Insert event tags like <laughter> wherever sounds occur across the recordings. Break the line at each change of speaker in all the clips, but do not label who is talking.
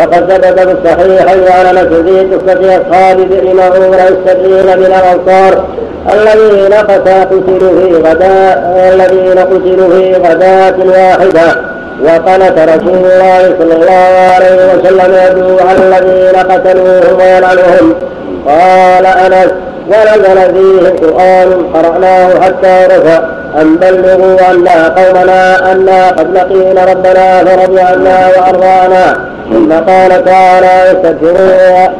وقد ثبت في الصحيحين على انس في قصه اصحاب بئر مغوره السبعين من الأنصار الذين قتلوا في غداء الذين قتلوا في غداة واحدة. وقنت رسول الله صلى الله عليه وسلم يدعو على الذين قتلوهم ويلعنهم. قال أنس ونزل فيه القرآن قرأناه حتى رفع. ان بلغوا أنا قومنا أنا قد لقينا ربنا فرضي عنا وأرضانا. ثم قال تعالى يستغفرون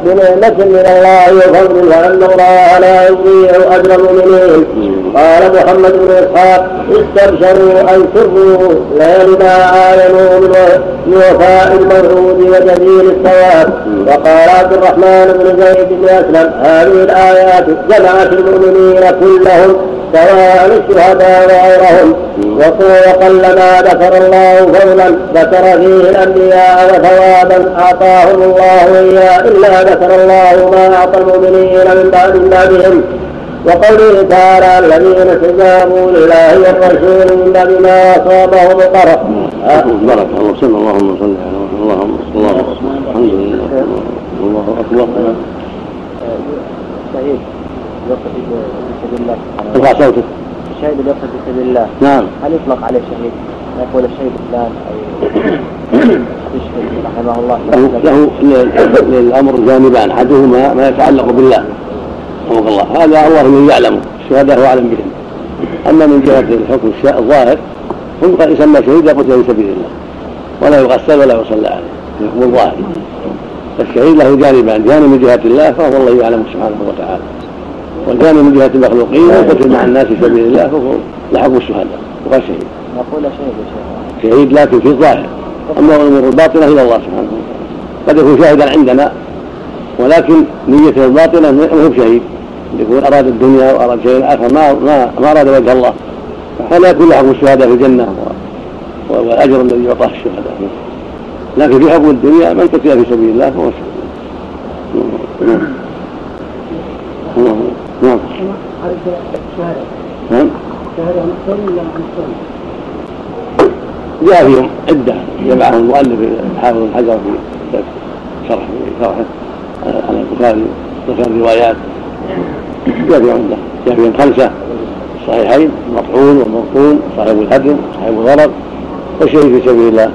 بنعمة من الله وفضل وأن الله لا يضيع أجر المؤمنين. قال محمد بن إسحاق استبشروا أن سروا ليلما عاينوا من وفاء الموعود وجزيل الثواب. وقال عبد الرحمن بن زيد بن أسلم هذه الآيات جمعت المؤمنين كلهم سواء الشهداء وغيرهم. وقل ما ذكر الله فضلا ذكر فيه الأنبياء وثوابا اعطاهم الله إياه إلا ذكر الله ما أعطى المؤمنين من بعد بعدهم. وقوله تعالى الذين استجابوا لله والرسول من بعد ما أصابهم القرح.
بارك الله صلى اللهم صل على اللهم الله الحمد لله الله أكبر.
سعيد
ارفع صوتك.
الشهيد اللي يقصد في سبيل الله.
نعم.
هل يطلق عليه شهيد؟ يقول الشهيد فلان؟ أو يشهد رحمه الله.
له له للأمر جانبان أحدهما ما يتعلق بالله رحمه الله. هذا الله من يعلم الشهداء هو أعلم بهم. أما من جهة الحكم الظاهر هم قد يسمى شهيد قتل في سبيل الله. ولا يغسل ولا يصلى عليه الحكم الظاهر. فالشهيد له جانبان جانب من جهة الله فهو الله يعلم سبحانه وتعالى. والجانب من جهة المخلوقين والقتل مع الناس في سبيل الله فهو لحكم الشهداء وغير شهيد.
نقول شهيد يا شيخ
شهيد لكن في الظاهر. أما الأمور الباطنه إلى الله سبحانه وتعالى. قد يكون شاهدا عندنا ولكن نيته الباطنه ما هو شهيد. يكون أراد الدنيا وأراد شيء آخر ما ما, ما أراد وجه الله. فلا يكون له حكم الشهداء في الجنة والاجر الذي يعطاه الشهداء. لكن في حكم الدنيا من قتل في سبيل الله فهو شهيد. نعم <laughs> نعم. نعم. جاء فيهم عدة جمعهم المؤلف الحافظ الحجر في شرح شرحه على البخاري ذكر الروايات جاء فيهم عدة. جاء فيهم خمسة. الصحيحين المطعون والمطعون صاحب الهدم صاحب الغرض. والشهيد في سبيل الله.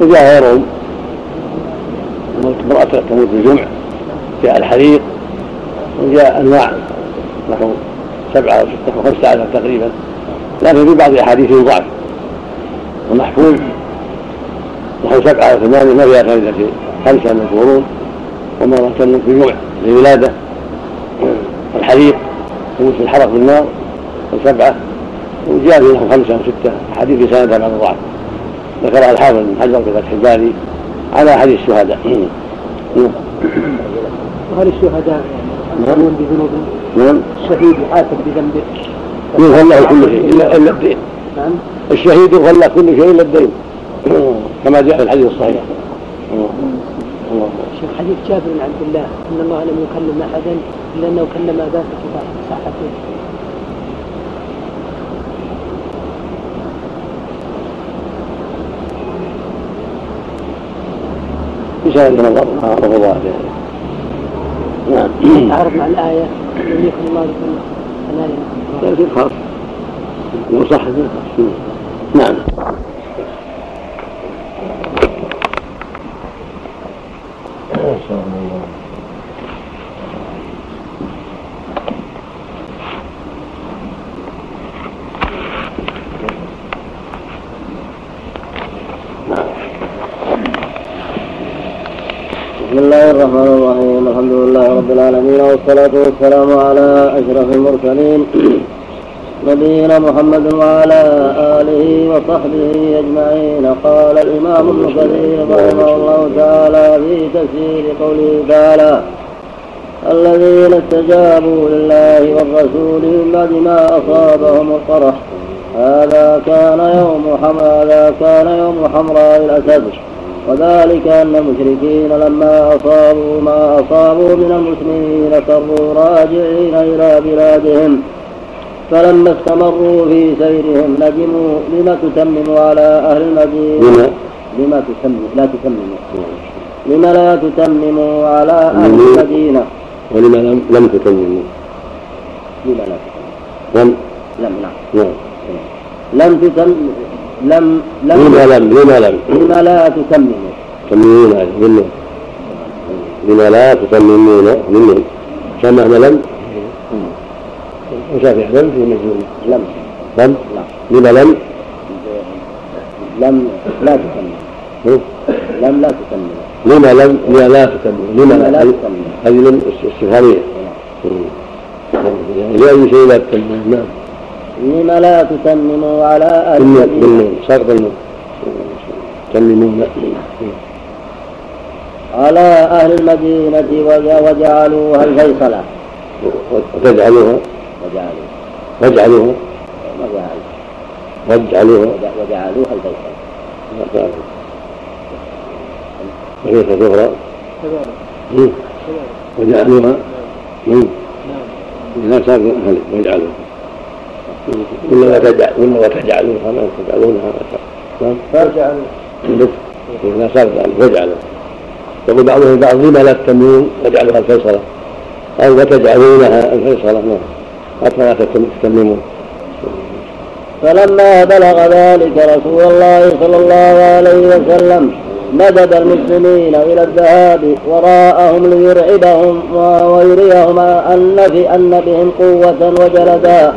وجاء غيرهم امرأة تموت بالجمع. جاء الحريق. وجاء أنواع نحو سبعة أو ستة أو خمسة عشر تقريبا. لكن في بعض الأحاديث ضعف ومحفوظ. نحو سبعة أو ثمانية ما فيها فائده خمسة مذكورون ومرة تموت بجمع للولادة والحريق تموت في الحرق بالنار. وسبعة. وجاء في نحو خمسة أو ستة. أحاديث في سندها بعد الضعف. ذكرها الحافظ بن حجر في فتح الباري على حديث الشهداء. <clears throat>
وهل الشهداء
نعم
الشهيد يحاسب بذنبه
يغفر له كل شيء إلا إلا الدين
نعم.
الشهيد يغفر له كل شيء إلا الدين كما جاء في الحديث الصحيح.
الله شيخ حديث جابر بن عبد الله إن الله لم يكلم أحدا إلا أنه كلم اباه في صحته
في سند نظر رفضها
نعم. تعرف مع الآية؟ لم يكن الله بكل الآية
لكن خاص لو صح نعم.
بسم الله الرحمن الرحيم. الحمد لله رب العالمين والصلاة والسلام على أشرف المرسلين <clears throat> نبينا محمد وعلى آله وصحبه أجمعين. قال الإمام ابن كثير رحمه الله تعالى في تفسير قوله تعالى الذين استجابوا لله والرسول من بعد ما أصابهم القرح هذا كان يوم هذا كان يوم حمراء الأسد. وذلك أن المشركين لما أصابوا ما أصابوا من المسلمين فروا راجعين إلى بلادهم. فلما استمروا في سيرهم ندموا لم تتمموا على أهل المدينة. لما؟ تتمم لا تتمموا لم لا تتمموا على أهل المدينة.
ولم لم لم تتمموا
لم لا تتمموا
لم؟
لم نعم.
نعم.
لم تتم لم لم
لما لم لما لم
لم لا تتمموا
تتممون هذه منه لما لا تتممون منهم معنى لم؟ وشافع لم في مجنون
لم.
لم؟
لا.
لما لم؟
لم لا تتمموا لم لا تتمموا
لما لم؟ لما لا تتمموا لما
لما لا تتمموا
هذه لم؟ استفهامية. لأي شيء لا تتممون نعم.
لم لا تتمموا على أهل
بالنون ساقط النون تتممون
على أهل المدينة وج- وجعلوها الفيصلة.
وتجعلوها
وجعلوا
واجعلوها
وجعلوا
واجعلوها
وج- وجعلوها الفيصلة.
وليس كفرا وجعلوها. مم. لا صار هل واجعلوها ولا وتجعل ولا وتجعلوها ما تجعلونها نعم. بس. لا صار ذلك واجعلوها يقول بعضهم بعض لما لا تتمون واجعلوها الفيصلة؟ أو وتجعلونها الفيصلة. نعم. حتى لا تتممون
فلما بلغ ذلك رسول الله صلى الله عليه وسلم مدد المسلمين إلى الذهاب وراءهم ليرعبهم ويريهم أن في أن بهم قوة وجلدا.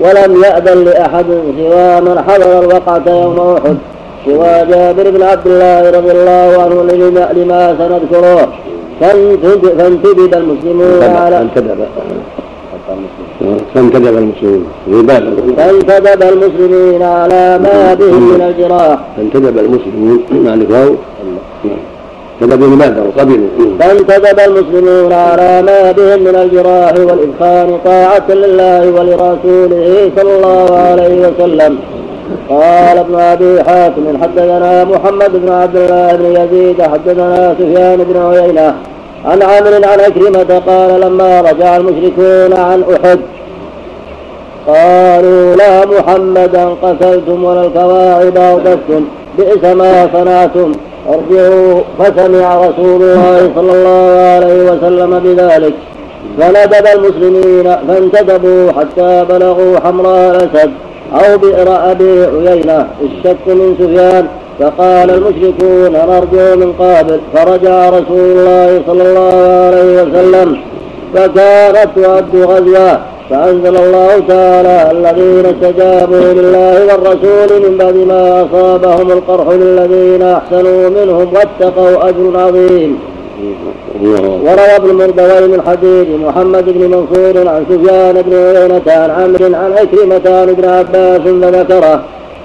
ولم يأذن لأحد سوى من حضر الوقعة يوم أحد سوى جابر بن عبد الله رضي الله عنه لما, لما سنذكره. فانتد- فانتدب المسلمون على
فانتدب فانتدب المسلمون.
فانتدب المسلمين على ما بهم من الجراح.
فانتدب المسلمون مع الواو انتدبوا لماذا؟ وقبلوا
فانتدب المسلمون على ما بهم من الجراح والإدخان طاعة لله ولرسوله صلى الله عليه وسلم. قال ابن أبي حاتم حدثنا محمد بن عبد الله بن يزيد حدثنا سفيان بن عيينة عن عامر عن أكرمة قال لما رجع المشركون عن أحد قالوا لا محمدا قتلتم ولا الكواعب أوقفتم بئس ما صنعتم. أرجعوا فسمع رسول الله صلى الله عليه وسلم بذلك. فندب المسلمين فانتدبوا حتى بلغوا حمراء الأسد أو بئر أبي عيينة الشك من سفيان فقال المشركون نرجع من قابل. فرجع رسول الله صلى الله عليه وسلم فكانت تعد غزوة. فأنزل الله تعالى الذين استجابوا لله والرسول من بعد ما أصابهم القرح للذين أحسنوا منهم واتقوا أجر عظيم. وروى ابن مردوي من حديث محمد بن منصور عن سفيان بن عيينة عن عمرو عن عكرمة عن ابن عباس فذكره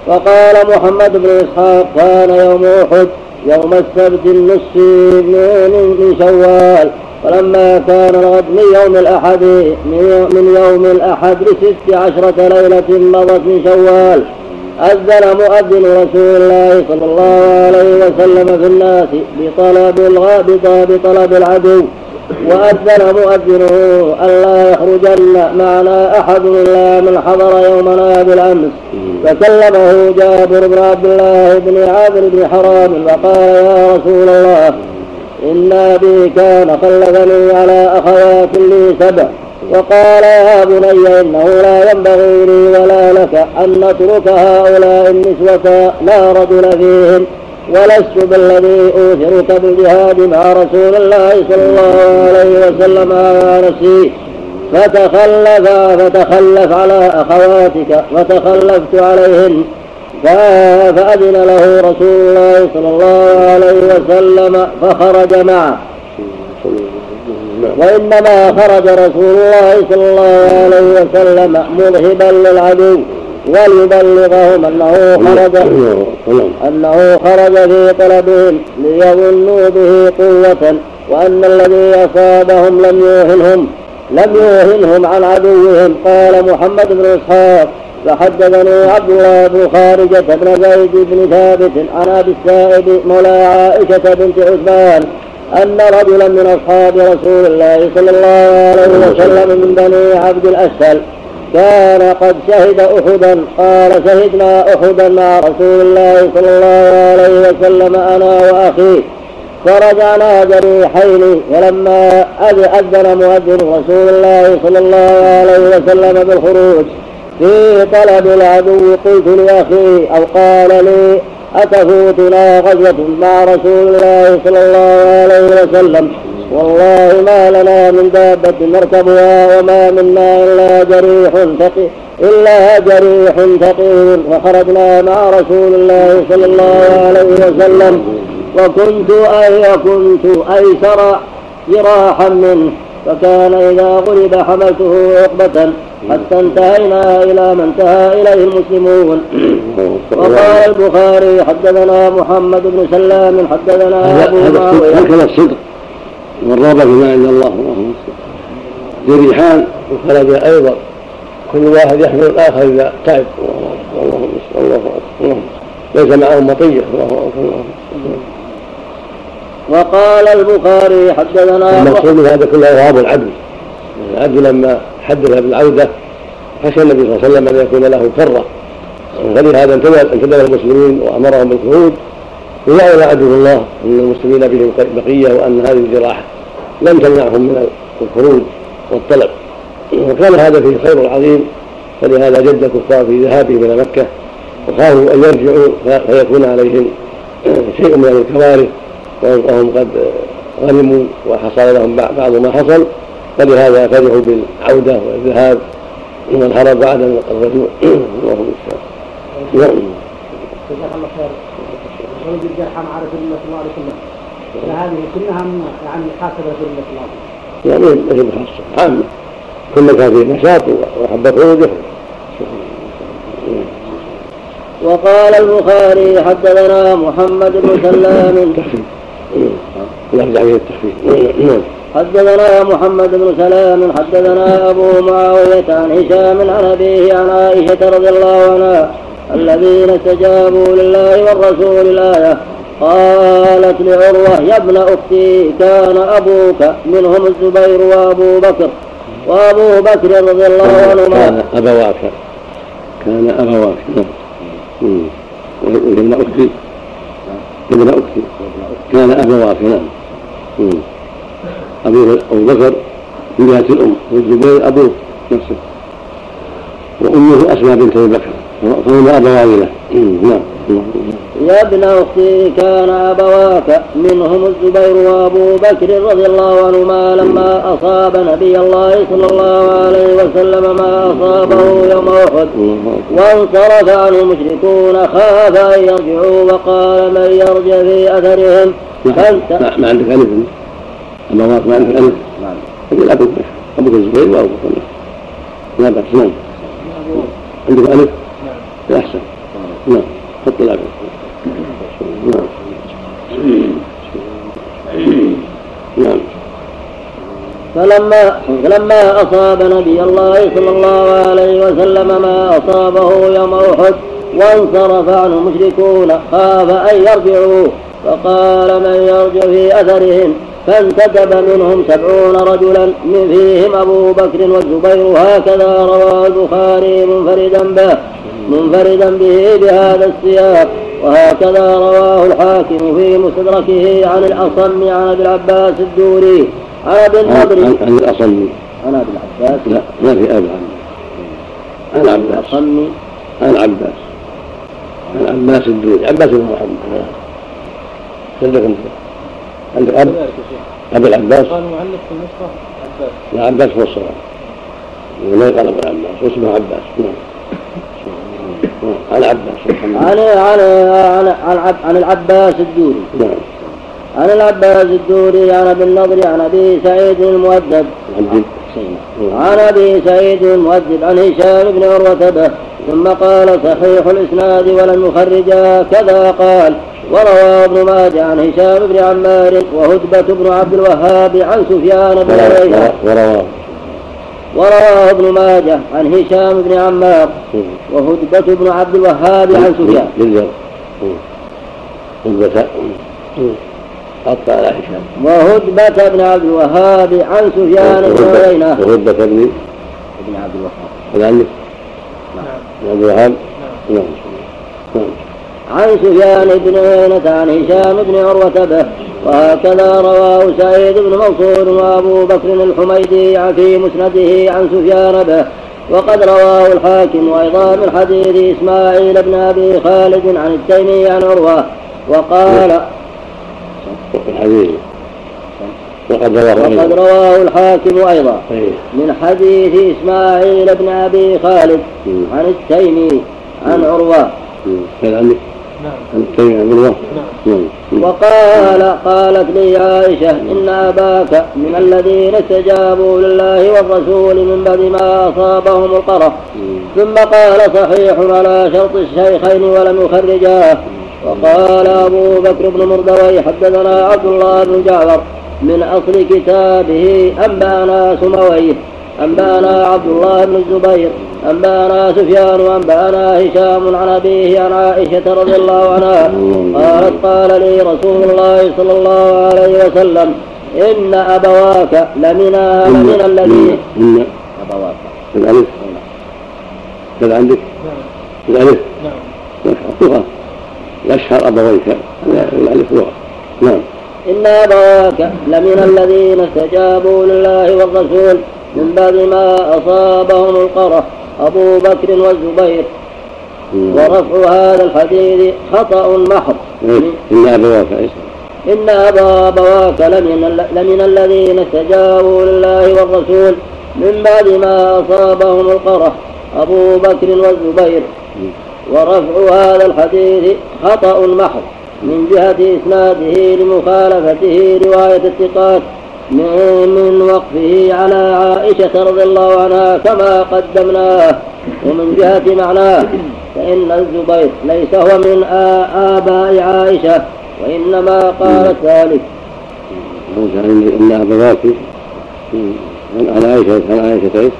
وقال محمد بن إسحاق كان يوم أحد يوم السبت النصف من شوال. ولما كان الغد من يوم الأحد من يوم الأحد لست عشرة ليلة مضت من شوال أذن مؤذن رسول الله صلى الله عليه وسلم في الناس بطلب الغاب بطلب العدو. وأذن مؤذنه ألا يخرجن معنا أحد إلا من حضر يومنا بالأمس فكلمه جابر بن عبد الله بن عامر بن حرام وقال يا رسول الله إن أبي كان خلفني على أخوات لي سبع وقال يا بني إنه لا ينبغي لي ولا لك أن نترك هؤلاء النسوة لا رجل فيهم ولست بالذي أوثرك بالجهاد مع رسول الله صلى الله عليه وسلم على نفسي فتخلف فتخلف على أخواتك فتخلفت عليهن فأذن له رسول الله صلى الله عليه وسلم فخرج معه. وإنما خرج رسول الله صلى الله عليه وسلم مذهبا للعدو وليبلغهم أنه خرج أنه خرج في طلبهم ليظنوا به قوة وأن الذي أصابهم لم يوهنهم لم يوهنهم عن عدوهم. قال محمد بن إسحاق فحدثني عبد الله بن خارجة بن زيد بن ثابت عن أبي السائب مولى عائشة بنت عثمان أن رجلا من أصحاب رسول الله صلى الله عليه وسلم من بني عبد الأسفل كان قد شهد أحدا قال شهدنا أحدا مع رسول الله صلى الله عليه وسلم أنا وأخي فرجعنا جريحين ولما أذن مؤذن رسول الله صلى الله عليه وسلم بالخروج في طلب العدو قلت لأخي أو قال لي أتفوتنا غزوة مع رسول الله صلى الله عليه وسلم؟ والله ما لنا من دابة نركبها وما منا إلا جريح ثقيل إلا جريح ثقيل. فخرجنا مع رسول الله صلى الله عليه وسلم وكنت أي وكنت أيسر جراحا منه. فكان إذا غلب حملته عقبة حتى انتهينا إلى ما انتهى إليه المسلمون. <coughs> وقال البخاري حدثنا محمد بن سلام حدثنا أبو
معاوية. هكذا الصدق. والرغبة فيما عند الله اللهم جريحان. وخرج أيضا. كل واحد يحمل الآخر إذا تعب. الله الله الله ليس معهم مطية الله أكبر
وقال البخاري حدثنا
المقصود من هذا كله إرهاب العبد العبد لما حدث بالعودة خشى النبي صلى الله عليه وسلم أن يكون له كرة. فلهذا انتدب المسلمين وأمرهم بالخروج. ويعلم عدو الله أن المسلمين بهم بقية وأن هذه الجراحة لم تمنعهم من الخروج والطلب. وكان هذا فيه خير عظيم. فلهذا جد الكفار في ذهابهم إلى مكة. وخافوا أن يرجعوا فيكون عليهم شيء من الكوارث. وهم قد غنموا وحصل لهم بعض ما حصل. فلهذا فرحوا بالعودة والذهاب ومن هرب بعد الرجوع الله المستعان. نعم.
جزاك الله خير. ولد الجرحى مع رسول الله صلى الله عليه وسلم فهذه كلها يعني حاسبه الله صلى الله عليه وسلم.
يعني ليس بخاصه عامه كل كان فيه نشاط وحب خروجه
وقال البخاري حدثنا محمد بن سلام <laughs>
لفظ عليه التخفيف. نعم.
حدثنا محمد بن سلام حدثنا أبو معاوية عن هشام عن أبيه عن عائشة رضي الله عنها الذين استجابوا لله والرسول الآية قالت لعروة يا ابن أختي كان أبوك منهم الزبير وأبو بكر وأبو بكر رضي الله عنهما.
كان أبواك. كان أبواك. نعم. ابن أختي. ابن أختي. كان أبواك نعم. أبوه أبو بكر من جهة الأم والزبير أبوه نفسه. وأمه أسماء بنت أبي بكر. فهما أبوان له
يا ابن أختي كان أبواك منهم الزبير وأبو بكر رضي الله عنهما لما أصاب نبي الله صلى الله عليه وسلم ما أصابه يوم أحد. وانصرف عنه المشركون خاف أن يرجعوا وقال من يرجع في أثرهم؟
فانت ما عندك ألف؟ أبواك ما عندك ألف؟ نعم أبوك الزبير وأبوك لا بأس نعم. عندك ألف؟ نعم. نعم نعم.
فلما فلما أصاب نبي الله صلى الله عليه وسلم ما أصابه يوم أحد وانصرف عنه المشركون خاف أن يرجعوا. فقال من يرجع في أثرهم؟ فانتدب منهم سبعون رجلا. من فيهم أبو بكر والزبير. هكذا رواه البخاري منفردا به. منفردا به بهذا السياق وهكذا رواه الحاكم في مستدركه عن الأصم عن أبي العباس الدوري. عن أبي النضر.
عن الأصم.
عن أبي العباس.
لا ما في أب عن العباس. عن العباس. عن العباس الدوري. عباس بن محمد. صدق أنت. عندك أب أبي العباس.
قال المؤلف في النسخة عباس.
لا عباس هو الصغير ولا يقال أبو العباس واسمه عباس. نعم. عن عباس.
عن عن عن عن, العباس الدوري.
نعم.
عن العباس الدوري عن ابي النضر عن ابي سعيد المؤدب.
عن
ابي سعيد المؤدب عن هشام بن عروة به ثم قال صحيح الإسناد ولم يخرجا كذا قال. وروى ابن ماجه عن هشام بن عمار وهدبة بن عبد الوهاب عن سفيان بن عيينة.
ورواه
ورواه ابن ماجه عن هشام بن عمار وهدبة بن عبد الوهاب عن سفيان.
بالجر هدبة. حط على هشام.
وهدبة بن عبد الوهاب عن سفيان بن عيينة.
وهدبة بن
بن عبد الوهاب.
كذلك
نعم.
بن عبد الوهاب. نعم. نعم.
عن سفيان بن عيينة عن هشام بن عروة به وهكذا رواه سعيد بن منصور وأبو بكر الحميدي في مسنده عن سفيان به. وقد رواه الحاكم أيضا من حديث إسماعيل بن أبي خالد عن التيمي عن عروة وقال
الحديث وقد رواه
وقد رواه الحاكم أيضا من حديث إسماعيل بن أبي خالد عن التيمي عن عروة.
هل عندك؟ نعم.
نعم وقال قالت لي عائشة إن أباك من الذين استجابوا لله والرسول من بعد ما أصابهم القرح ثم قال صحيح على شرط الشيخين ولم يخرجاه. وقال أبو بكر بن مردوي حدثنا عبد الله بن جعفر من أصل كتابه أنبأنا سمويه أنبأنا عبد الله بن الزبير. أنبأنا سفيان وأنبأنا هشام عن أبيه عن عائشة رضي الله عنها قالت قال لي رسول الله صلى الله عليه وسلم إن أبواك لمن من الذين
إن أبواك. الألف. كذا عندك؟ الألف. نعم. لغة يشهر أبويك. الألف لغة. نعم.
إن أبواك لمن الذين استجابوا لله والرسول من بعد ما أصابهم القرح. أبو بكر والزبير. ورفع هذا الحديث خطأ محض.
إن أبواك
إن أبا أبواك لمن, لمن الذين استجابوا لله والرسول من بعد ما أصابهم القرح أبو بكر والزبير. ورفع هذا الحديث خطأ محض من جهة إسناده لمخالفته رواية الثقات. من وقفه على عائشة رضي الله عنها كما قدمناه ومن جهة معناه فإن الزبير ليس هو من آباء عائشة وإنما قالت ذلك.
إن أبواك عن عائشة عن عائشة؟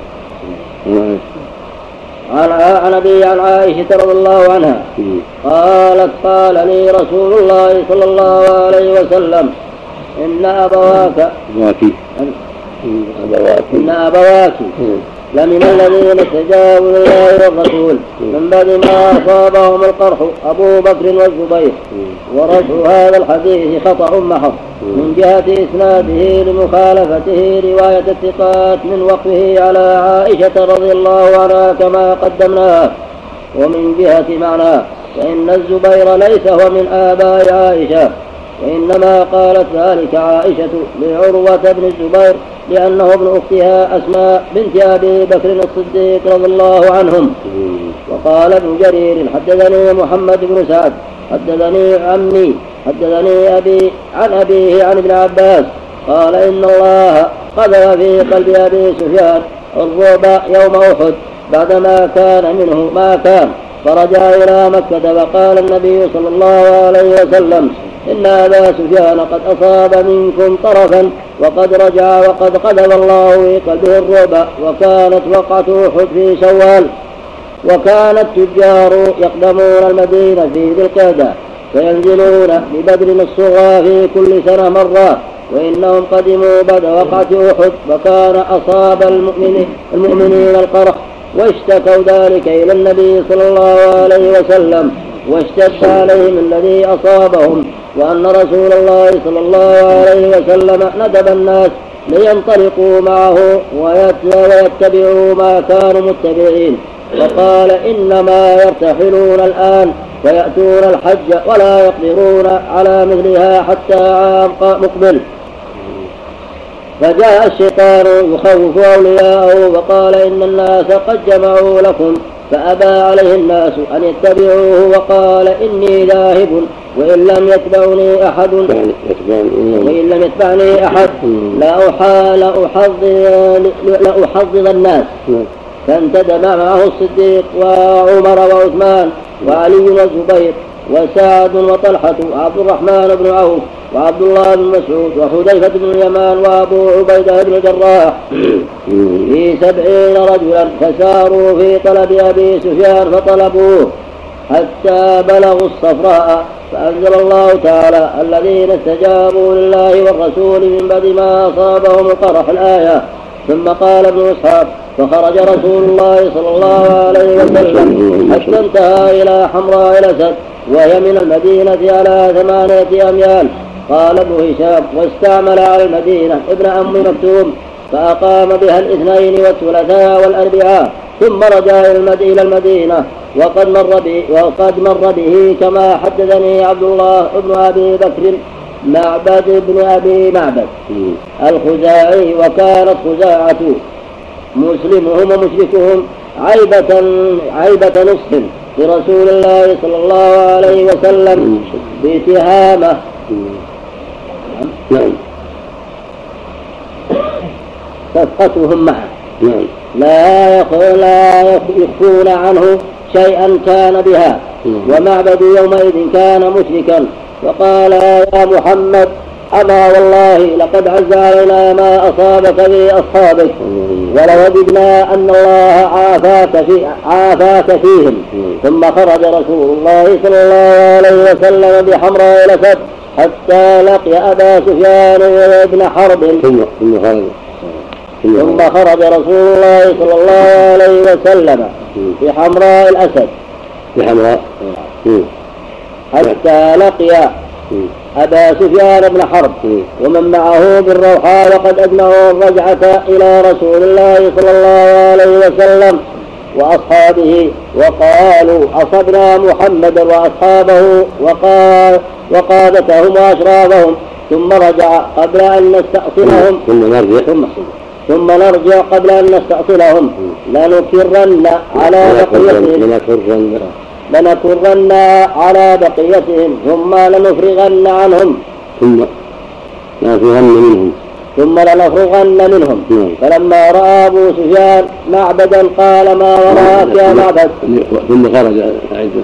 عن عن ابي عن عائشة رضي الله عنها قالت قال لي رسول الله صلى الله عليه وسلم إن أبواك.
أبواك
إن أبواك لمن الذين استجابوا لله والرسول. من بعد ما أصابهم القرح أبو بكر والزبير. ورفع هذا الحديث خطأ محض من جهة إسناده لمخالفته رواية الثقات من وقفه على عائشة رضي الله عنها كما قدمناه. ومن جهة معناه فإن الزبير ليس هو من آباء عائشة. وإنما قالت ذلك عائشة لعروة بن الزبير لأنه ابن أختها أسماء بنت أبي بكر الصديق رضي الله عنهم. وقال ابن جرير حدثني محمد بن سعد حدثني عمي حدثني أبي عن أبيه عن ابن عباس. قال إن الله قذف في قلب أبي سفيان الرعب يوم أحد بعدما كان منه ما كان فرجع إلى مكة وقال النبي صلى الله عليه وسلم إن أبا سفيان قد أصاب منكم طرفا وقد رجع وقد قذف الله في قلبه الرعب وكانت وقعة أحد في شوال وكان التجار يقدمون المدينة في ذي القعدة فينزلون ببدر الصغرى في كل سنة مرة وإنهم قدموا بعد وقعة أحد وكان أصاب المؤمنين, المؤمنين القرح واشتكوا ذلك إلى النبي صلى الله عليه وسلم واشتد عليهم الذي أصابهم وأن رسول الله صلى الله عليه وسلم ندب الناس لينطلقوا معه ويتبعوا ما كانوا متبعين. وقال إنما يرتحلون الآن ويأتون الحج ولا يقدرون على مثلها حتى عام مقبل. فجاء الشيطان يخوف أولياءه وقال إن الناس قد جمعوا لكم فأبى عليه الناس أن يتبعوه وقال إني ذاهب وإن لم يتبعني أحد وإن لم يتبعني أحد لأحضض الناس. فانتدب معه الصديق وعمر وعثمان وعلي والزبير وسعد وطلحة وعبد الرحمن بن عوف وعبد الله بن مسعود وحذيفة بن اليمان وأبو عبيدة بن الجراح. في سبعين رجلا فساروا في طلب أبي سفيان فطلبوه حتى بلغوا الصفراء فأنزل الله تعالى الذين استجابوا لله والرسول من بعد ما أصابهم القرح الآية. ثم قال ابن إسحاق فخرج رسول الله صلى الله عليه وسلم حتى انتهى إلى حمراء الأسد. وهي من المدينة على ثمانية أميال. قال ابن هشام واستعمل على المدينة ابن أم مكتوم فأقام بها الاثنين والثلاثاء والأربعاء ثم رجع إلى المدينة. وقد مر به وقد مر به كما حدثني عبد الله بن أبي بكر معبد بن أبي معبد. الخزاعي وكانت خزاعة مسلمهم ومشركهم عيبة عيبة نصف. لرسول الله صلى الله عليه وسلم باتهامه. نعم. صفقتهم معه. نعم. لا لا يخفون عنه شيئا كان بها. نعم. ومعبد يومئذ كان مشركا. فقال يا محمد أما والله لقد عز علينا ما أصابك في أصحابك ولوددنا أن الله عافاك في عافاك فيهم. ثم خرج رسول الله صلى الله عليه وسلم بحمراء الأسد حتى لقي أبا سفيان وابن حرب. ثم خرج. ثم خرج. رسول الله صلى الله عليه وسلم في حمراء الأسد.
في حمراء.
حتى لقي أبا سفيان بن حرب. ومن معه بالروحاء وقد أجمعوا الرجعة إلى رسول الله صلى الله عليه وسلم وأصحابه وقالوا أصبنا محمدا وأصحابه وقال وقادتهم وأشرافهم. ثم رجع قبل أن نستأصلهم.
ثم نرجع. ثم
ثم نرجع قبل أن نستأصلهم. لنكرن على بقيتهم لنكرن على بقيتهم ثم لنفرغن عنهم.
ثم لنفرغن منهم.
ثم لنفرغن منهم. نعم. فلما رأى أبو سفيان معبدا قال ما وراءك يا معبد؟
ثم خرج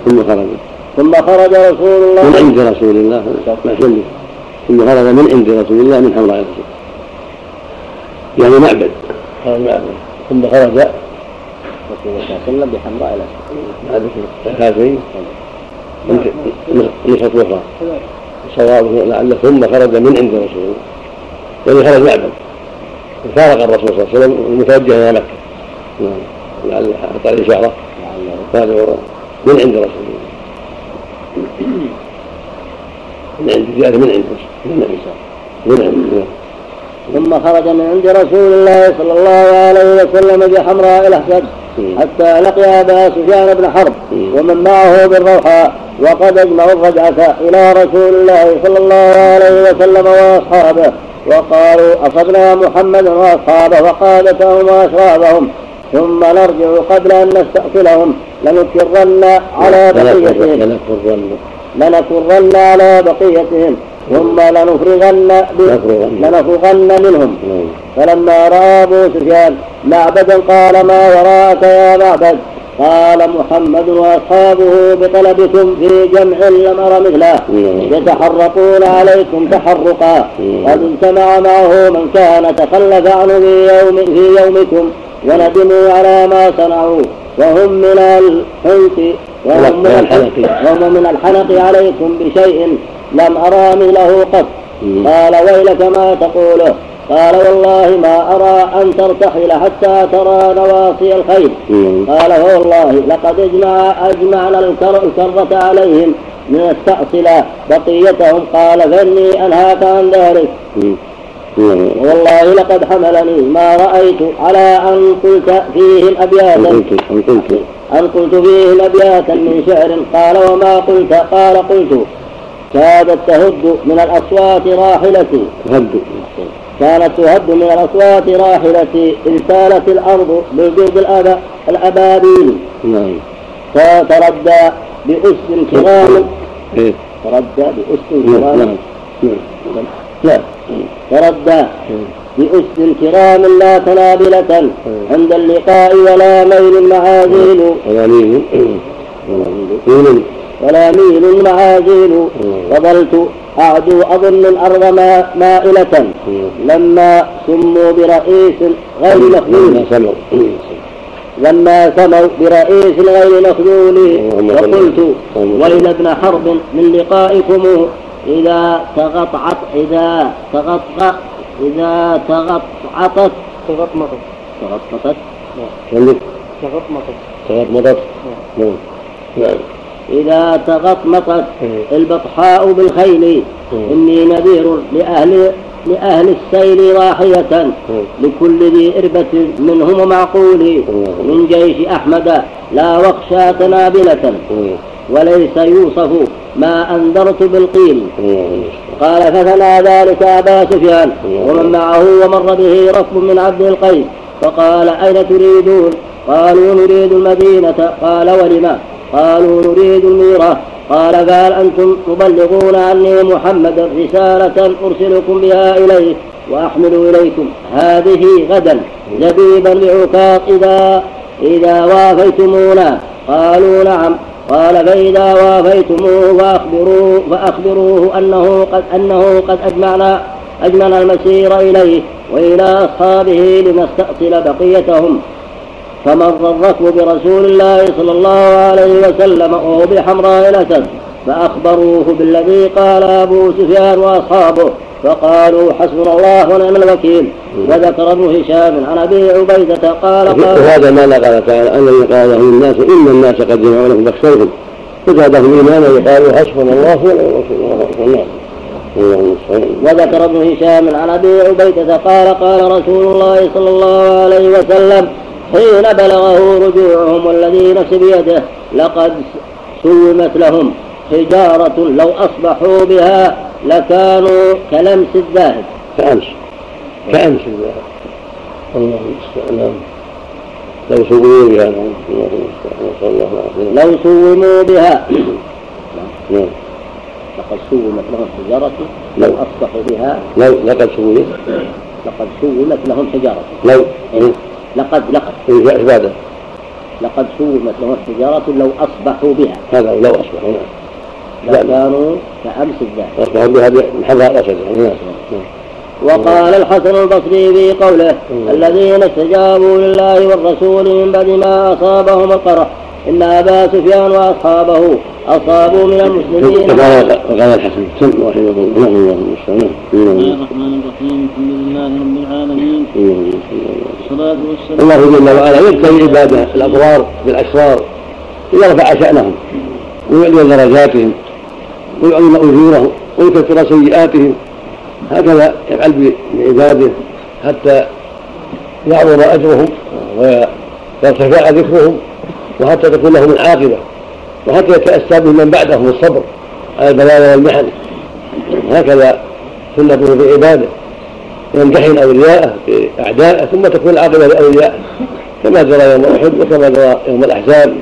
ثم خرج.
ثم خرج رسول الله.
من عند رسول الله؟ ثم خرج من عند رسول الله من حمراء الرسول يعني معبد. ثم خرج
رسول الله صلى الله عليه وسلم بحمراء الاسد
هذين نسخة أخرى صوابه لعله ثم خرج من عند رسول الله يعني خرج معبد فارق الرسول صلى الله عليه وسلم. المتوجه إلى مكة نعم لعل أعطى الإشارة قال من عند رسول الله من عند زيادة من عند من عند من عند
ثم خرج من عند رسول الله صلى الله عليه وسلم بحمراء الأسد حتى لقي أبا سفيان بن حرب ومن معه بالروحاء وقد أجمعوا الرجعة إلى رسول الله صلى الله عليه وسلم وأصحابه وقالوا أصبنا محمدا وأصحابه وقادتهم وأشرابهم ثم نرجع قبل أن نستأصلهم لنكرن على بقيتهم. لنكرن على بقيتهم. ثم لنفرغن لنفرغن. منهم. فلما رأى أبو سفيان معبدا قال ما وراءك يا معبد؟ قال محمد وأصحابه بطلبكم في جمع لم أر مثله. يتحرقون عليكم تحرقا. قد اجتمع معه من كان تخلف عنه في يوم في يومكم وندموا على ما صنعوا. وهم من الحنق وهم من الحنق وهم من الحنق عليكم بشيء. لم أرى مثله قط. قال ويلك ما تقوله. قال والله ما أرى أن ترتحل حتى ترى نواصي الخيل قال والله لقد اجمع أجمعنا الكرة عليهم لنستأصل بقيتهم. قال فإني أنهاك عن ذلك. والله لقد حملني. ما رأيت على أن قلت فيهم أبياتا. أن قلت فيهم أبياتا من شعر. قال وما قلت؟ قال قلت كادت تهد من الأصوات راحلتي
تهد
كانت تهد من الأصوات راحلتي إن سالت الأرض بالجود الأبابيل. نعم. فتردى بأس كرام. إيه. تردى بأس كرام. نعم نعم. تردى بأس كرام لا تنابلة. عند اللقاء ولا ميل معازيل.
ولا ميل
ولا ميل معازيل وظلت أعدو أظن الأرض مائلة. لما سموا برئيس غير مخذول لما سموا. برئيس غير مخذول وقلت ويل ابن حرب من لقائكم. إذا تغطعت إذا تغطى إذا تغطعطت
تغطمطت.
تغططت.
تغطمطت.
تغطمطت.
تغطمطت نعم.
إذا تغطمطت البطحاء بالخيل إني نذير لأهل لأهل السيل راحية لكل ذي إربة منهم معقول من جيش أحمد لا واخشى تنابلة وليس يوصف ما أنذرت بالقيل. قال فثنى ذلك أبا سفيان ومن معه ومر به ركب من عبد القيس فقال أين تريدون؟ قالوا نريد المدينة. قال ولما؟ قالوا نريد الميرة قال فهل أنتم تبلغون عني محمدا رسالة أرسلكم بها إليه وأحمل إليكم. هذه غدا زبيبا لعكاظ إذا إذا وافيتمونا قالوا نعم. قال فإذا وافيتموه فأخبروه, فأخبروه أنه قد أنه قد أجمعنا أجمعنا المسير إليه وإلى أصحابه لنستأصل بقيتهم. فمر الركب برسول الله صلى الله عليه وسلم وهو بحمراء الأسد فأخبروه بالذي قال أبو سفيان وأصحابه فقالوا حسبنا الله ونعم الوكيل. وذكر ابن هشام عن أبي عبيدة قال قال
وهذا ما قال تعالى الذي قال له الناس إن الناس قد جمعوا لكم فاخشوهم فزادهم ايمانا وقالوا حسبنا الله ونعم الوكيل.
وذكر ابن هشام عن أبي عبيدة قال قال رسول الله صلى الله عليه وسلم حين بلغه رجوعهم والذي نفس بيده لقد سومت لهم. حجارة لو أصبحوا بها لكانوا كلمس الذاهب
كأمس كأمس الذاهب الله المستعان. لو سوموا بها. الله
لو سوموا بها. نعم. لقد سومت لهم حجارة لو. أصبحوا بها.
لو. لقد سومت.
لقد سومت لهم حجارة.
لو.
إيه. لقد لقد
إيه عبادة
لقد سومت لهم حجارة لو أصبحوا بها.
هذا لو أصبحوا
نعم كانوا كأمس الذهب
أصبحوا بها بحذاء الأسد نعم.
وقال الحسن البصري في قوله الذين استجابوا لله والرسول من بعد ما أصابهم القرح إن أبا سفيان وأصحابه أصابوا من المسلمين.
وقال الحسن سم رحمه الله الله
المستعان بسم الله الرحمن الرحيم الحمد لله رب العالمين. والصلاة والسلام.
الله جل وعلا يبتلي عباده الأبرار بالأسرار ليرفع شأنهم ويعلي درجاتهم ويعظم أجورهم ويكثر سيئاتهم هكذا يفعل بعباده حتى يعظم أجرهم ويرتفع ذكرهم وحتى تكون لهم العاقبة وحتى يتأسى بهم من بعدهم الصبر على البلايا والمحن. هكذا سنته في عباده. يمتحن أولياءه بأعدائه ثم تكون العاقبة لأوليائه كما جرى يوم أحد وكما جرى يوم الأحزاب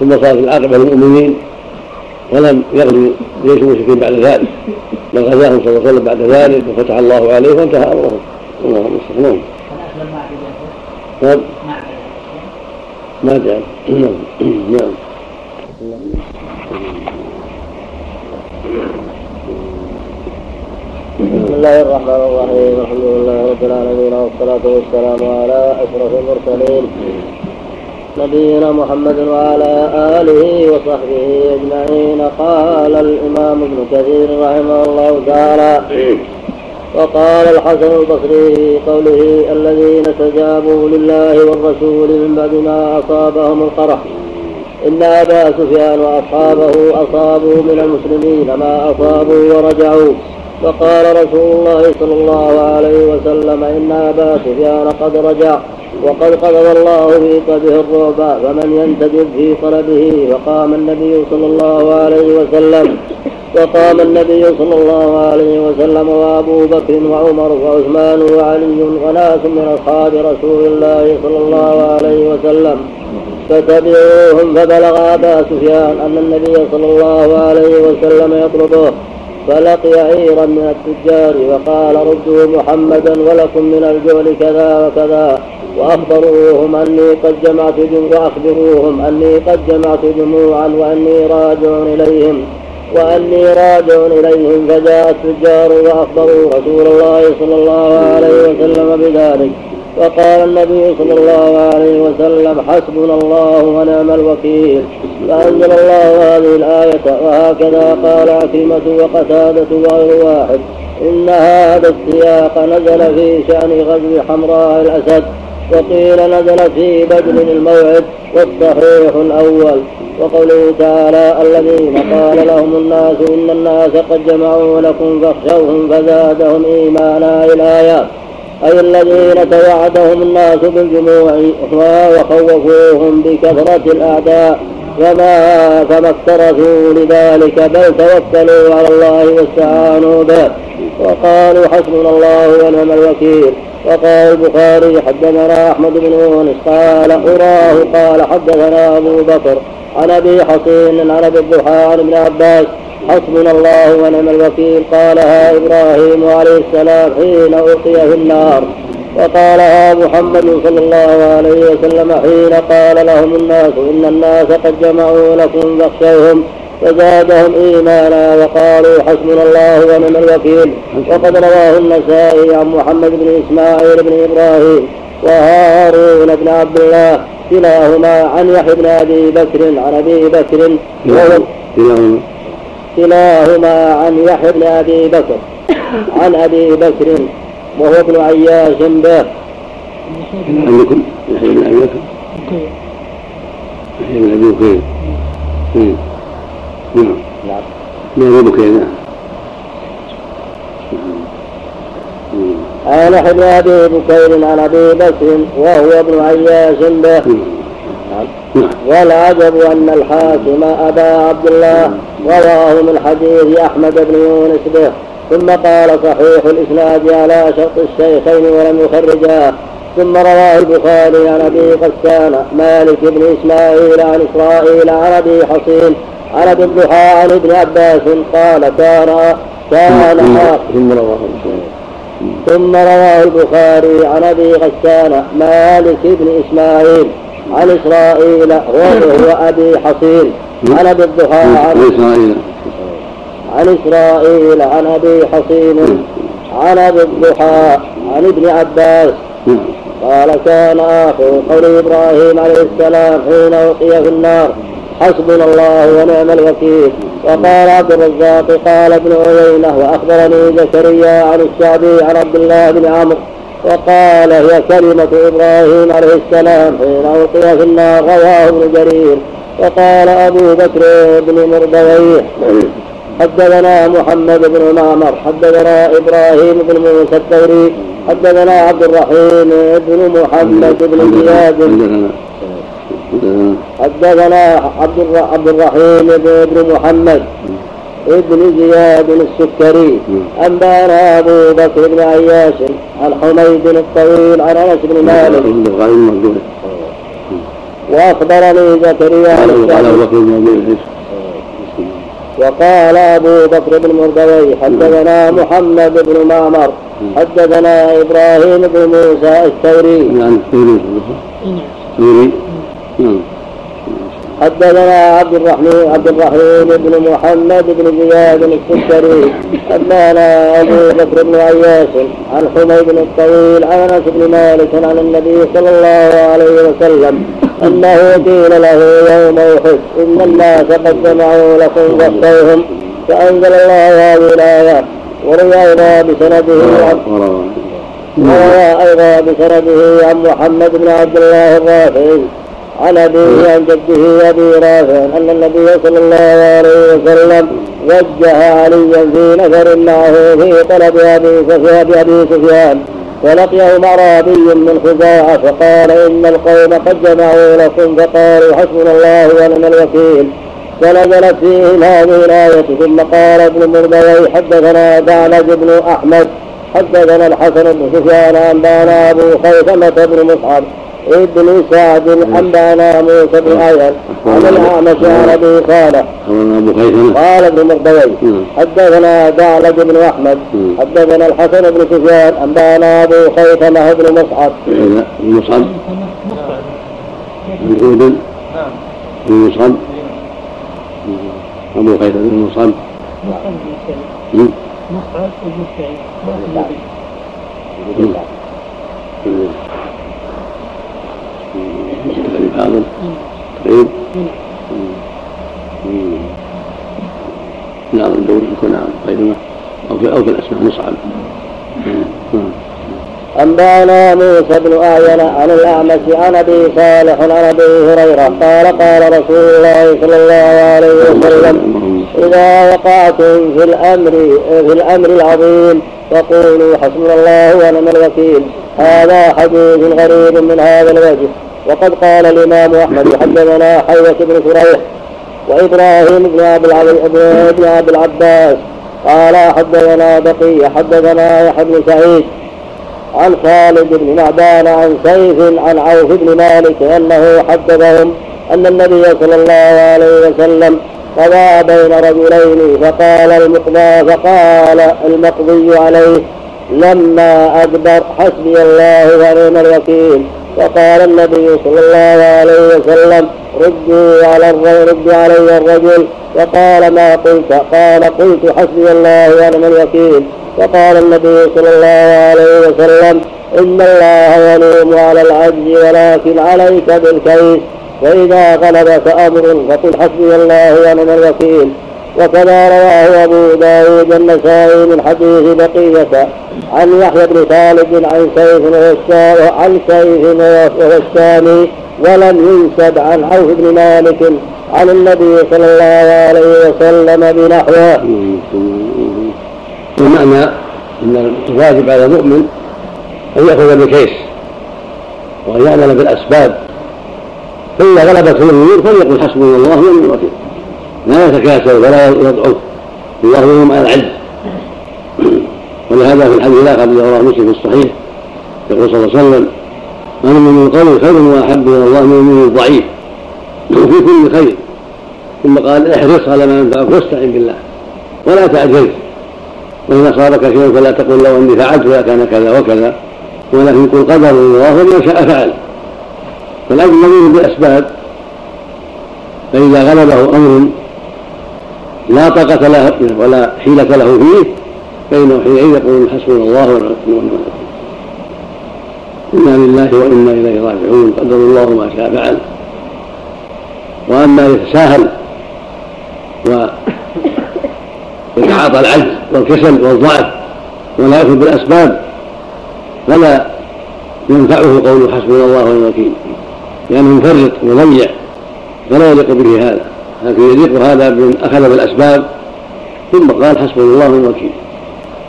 ثم صارت العاقبة للمؤمنين. ولم يغزو جيش المشركين بعد ذلك بل غزاهم صلى الله عليه وسلم بعد ذلك وفتح الله عليه وانتهى أمرهم. اللهم المستعان نعم ما جاء نعم.
بسم الله الرحمن الرحيم. الحمد لله رب العالمين والصلاة والسلام على أشرف المرسلين. نبينا محمد وعلى آله وصحبه أجمعين قال الإمام ابن كثير رحمه الله تعالى وقال الحسن البصري في قوله الذين استجابوا لله والرسول من بعد ما أصابهم القرح. إن أبا سفيان وأصحابه أصابوا من المسلمين ما أصابوا ورجعوا. فقال رسول الله صلى الله عليه وسلم إن أبا سفيان قد رجع. وقد قذف الله في قلبه الرعب فمن ينتدب في طلبه وقام النبي صلى الله عليه وسلم وقام النبي صلى الله عليه وسلم وأبو بكر وعمر وعثمان وعلي وناس من أصحاب رسول الله صلى الله عليه وسلم فتبعوهم فبلغ أبا سفيان أن النبي صلى الله عليه وسلم يطلبه فلقي عيرا من التجار وقال ردوا محمدا ولكم من الجول كذا وكذا وأخبروهم أني قد جمعت وأخبروهم أني قد جمعت جموعا وأني راجع إليهم وأني راجع إليهم فجاء التجار وأخبروا رسول الله صلى الله عليه وسلم بذلك. وقال النبي صلى الله عليه وسلم حسبنا الله ونعم الوكيل. فأنزل الله هذه الآية وهكذا قال عكرمة وقتادة وغير واحد إن هذا السياق نزل في شأن غزو حمراء الأسد وقيل نزل في بدر الموعد والصحيح الأول. وقوله تعالى الذين قال لهم الناس إن الناس قد جمعوا لكم فاخشوهم فزادهم إيمانا الآيات أي الذين توعدهم الناس بالجموع وخوفوهم بكثرة الأعداء وما فما اكترثوا لذلك بل توكلوا على الله واستعانوا به. وقالوا حسبنا الله ونعم الوكيل. وقال البخاري حدثنا أحمد بن يونس قال أراه قال حدثنا أبو بكر عن أبي حصين عن أبي الضحى عن ابن عباس حسبنا الله ونعم الوكيل قالها إبراهيم عليه السلام حين القي في النار وقالها محمد صلى الله عليه وسلم حين قال لهم الناس إن الناس قد جمعوا لكم فاخشوهم فزادهم إيمانا وقالوا حسبنا الله ونعم الوكيل. وقد رواه النسائي عن محمد بن إسماعيل بن إبراهيم وهارون بن عبد الله كلاهما عن يحيى بن أبي بكر عن أبي بكر. كلاهما عن يحيى بن أبي بكر عن أبي بكر وهو ابن عياش به.
عندكم يحيى بن أبي بكر؟ يحيى بن أبي بكر. نعم. نعم ابي بكر نعم.
عن ابن أبي بكير عن أبي بكر وهو ابن عياش به نعم. والعجب أن الحاكم أبا عبد الله رواه من حديث أحمد بن يونس به. ثم قال صحيح الإسناد على شرط الشيخين ولم يخرجاه. ثم رواه البخاري عن أبي غسان مالك بن إسماعيل عن إسرائيل عن أبي حصين عن ابي الضحى عن ابن عباس قال كان كان ثم رواه ثم رواه البخاري عن أبي غسان مالك بن إسماعيل عن إسرائيل وهو أبي حصين. عن ابي الضحى عن إسرائيل. عن إسرائيل عن أبي حصين عن أبي الضحى عن ابن عباس. قال كان آخر قول إبراهيم عليه السلام حين ألقي في النار. حسبنا الله ونعم الوكيل. وقال عبد الرزاق قال ابن عيينة وأخبرني زكريا عن الشعبي عن عبد الله بن عمرو وقال هي كلمة إبراهيم عليه السلام حين ألقي في النار رواه ابن جرير. وقال أبو بكر بن مردويه حدثنا محمد بن معمر حدثنا إبراهيم بن موسى الثوري حدثنا عبد الرحيم بن محمد بن زياد. حدثنا عبد عبد الرحيم بن محمد ابن زياد السكري أنبأنا أبو بكر بن عياش عن حميد الطويل عن أنس بن مالك. وأخبرني زكريا وقال أبو بكر بن مردوي حدثنا محمد بن معمر حدثنا إبراهيم بن موسى الثوري. حدثنا عبد الرحمن عبد الرحيم بن محمد بن زياد السكري حدثنا أبو بكر بن عياش عن حميد بن الطويل عن أنس بن مالك عن النبي صلى الله عليه وسلم أنه قيل له يوم أحد إن الناس قد جمعوا لكم فاخشوهم فأنزل الله هذه الايات وروى بسنده عن أيضا بسنده عن محمد بن عبد الله الرافعي. عن أبيه عن جده أبي رافع أن النبي صلى الله عليه وسلم وجه عليا في نفر معه في طلب أبي سفيان أبي سفيان. فلقيهم أعرابي من خزاعة فقال إن القوم قد جمعوا لكم فقالوا حسبنا الله ونعم الوكيل. فنزلت فيهم هذه الآية ثم قال ابن مردوي حدثنا دعلج بن أحمد حدثنا الحسن بن سفيان أنبانا أبو خيثمة بن مصعب. ابن سعد أنبانا موسى بن أيهل. عن الأعمش عن أبي صالح قال ابن مردوي حدثنا دعلج بن أحمد. حدثنا الحسن بن سفيان. أنبأنا أبو خيثمة بن مصعب.
مصعب. بن بن مصعب. أبو خيثمة بن مصعب. مصعب بن سعيد. حاضر طيب. نعم الدور يكون نعم غير أو في أو في الأسماء مصعب
أنبأنا موسى بن أعين عن الأعمش عن أبي صالح عن أبي هريرة قال قال رسول الله صلى الله عليه وسلم إذا وقعتم في الأمر في الأمر العظيم فقولوا حسبنا الله ونعم الوكيل. هذا حديث غريب من هذا الوجه. وقد قال الإمام أحمد حدثنا حيوة بن شريح وإبراهيم بن أبي العباس قال حدثنا بقية حدثنا يحيى بن سعيد عن خالد بن معدان عن سيف عن عوف بن مالك أنه حدثهم أن النبي صلى الله عليه وسلم قضى بين رجلين فقال المقضى فقال المقضي عليه لما أدبر حسبي الله ونعم الوكيل. وقال النبي صلى الله عليه وسلم ردوا على رد علي الرجل. وقال ما قلت؟ قال قلت حسبي الله ونعم الوكيل. وقال النبي صلى الله عليه وسلم إن الله يلوم على العجز ولكن عليك بالكيس وإذا غلبك أمر فقل حسبي الله ونعم الوكيل. وكذا رواه أبو داود النسائي من حديث بقية عن يحيى بن خالد عن سيف عن سيف الثاني ولم ينسب عن عوف بن مالك عن النبي صلى الله عليه وسلم بنحوه.
ومعنى إن الواجب على المؤمن أن يأخذ بالكيس وأن يعمل بالأسباب فاذا غلبته الأمور فليقل حسبنا الله ونعم الوكيل لا يتكاسل ولا يضعف الله على العجز ولهذا في الحديث الآخر الذي رواه مسلم في الصحيح يقول صلى الله عليه وسلم أنا من القول خير وأحب إلى الله من المؤمن الضعيف <clears throat> في كل خير. ثم قال احرص على ما ينفعك واستعن بالله ولا تعجز وإن أصابك شيء فلا تقل لو أني فعلت كان كذا وكذا. ولكن قل قدر الله وما شاء فعل. فالأجر مؤمن بالأسباب فإذا غلبه أمر لا طاقة له ولا حيلة له فيه فإنه حينئذ يقول حسبنا الله ونعم الوكيل. إنا لله وإنا إليه راجعون قدر الله ما شاء فعل. وأما يتساهل ويتعاطى العجز والكسل والضعف ولا يأخذ بالأسباب فلا ينفعه قول حسبنا الله ونعم الوكيل. لأنه مفرط ومضيع فلا يليق به هذا. لكن يليق هذا بمن أخذ بالأسباب ثم قال حسبنا الله ونعم الوكيل.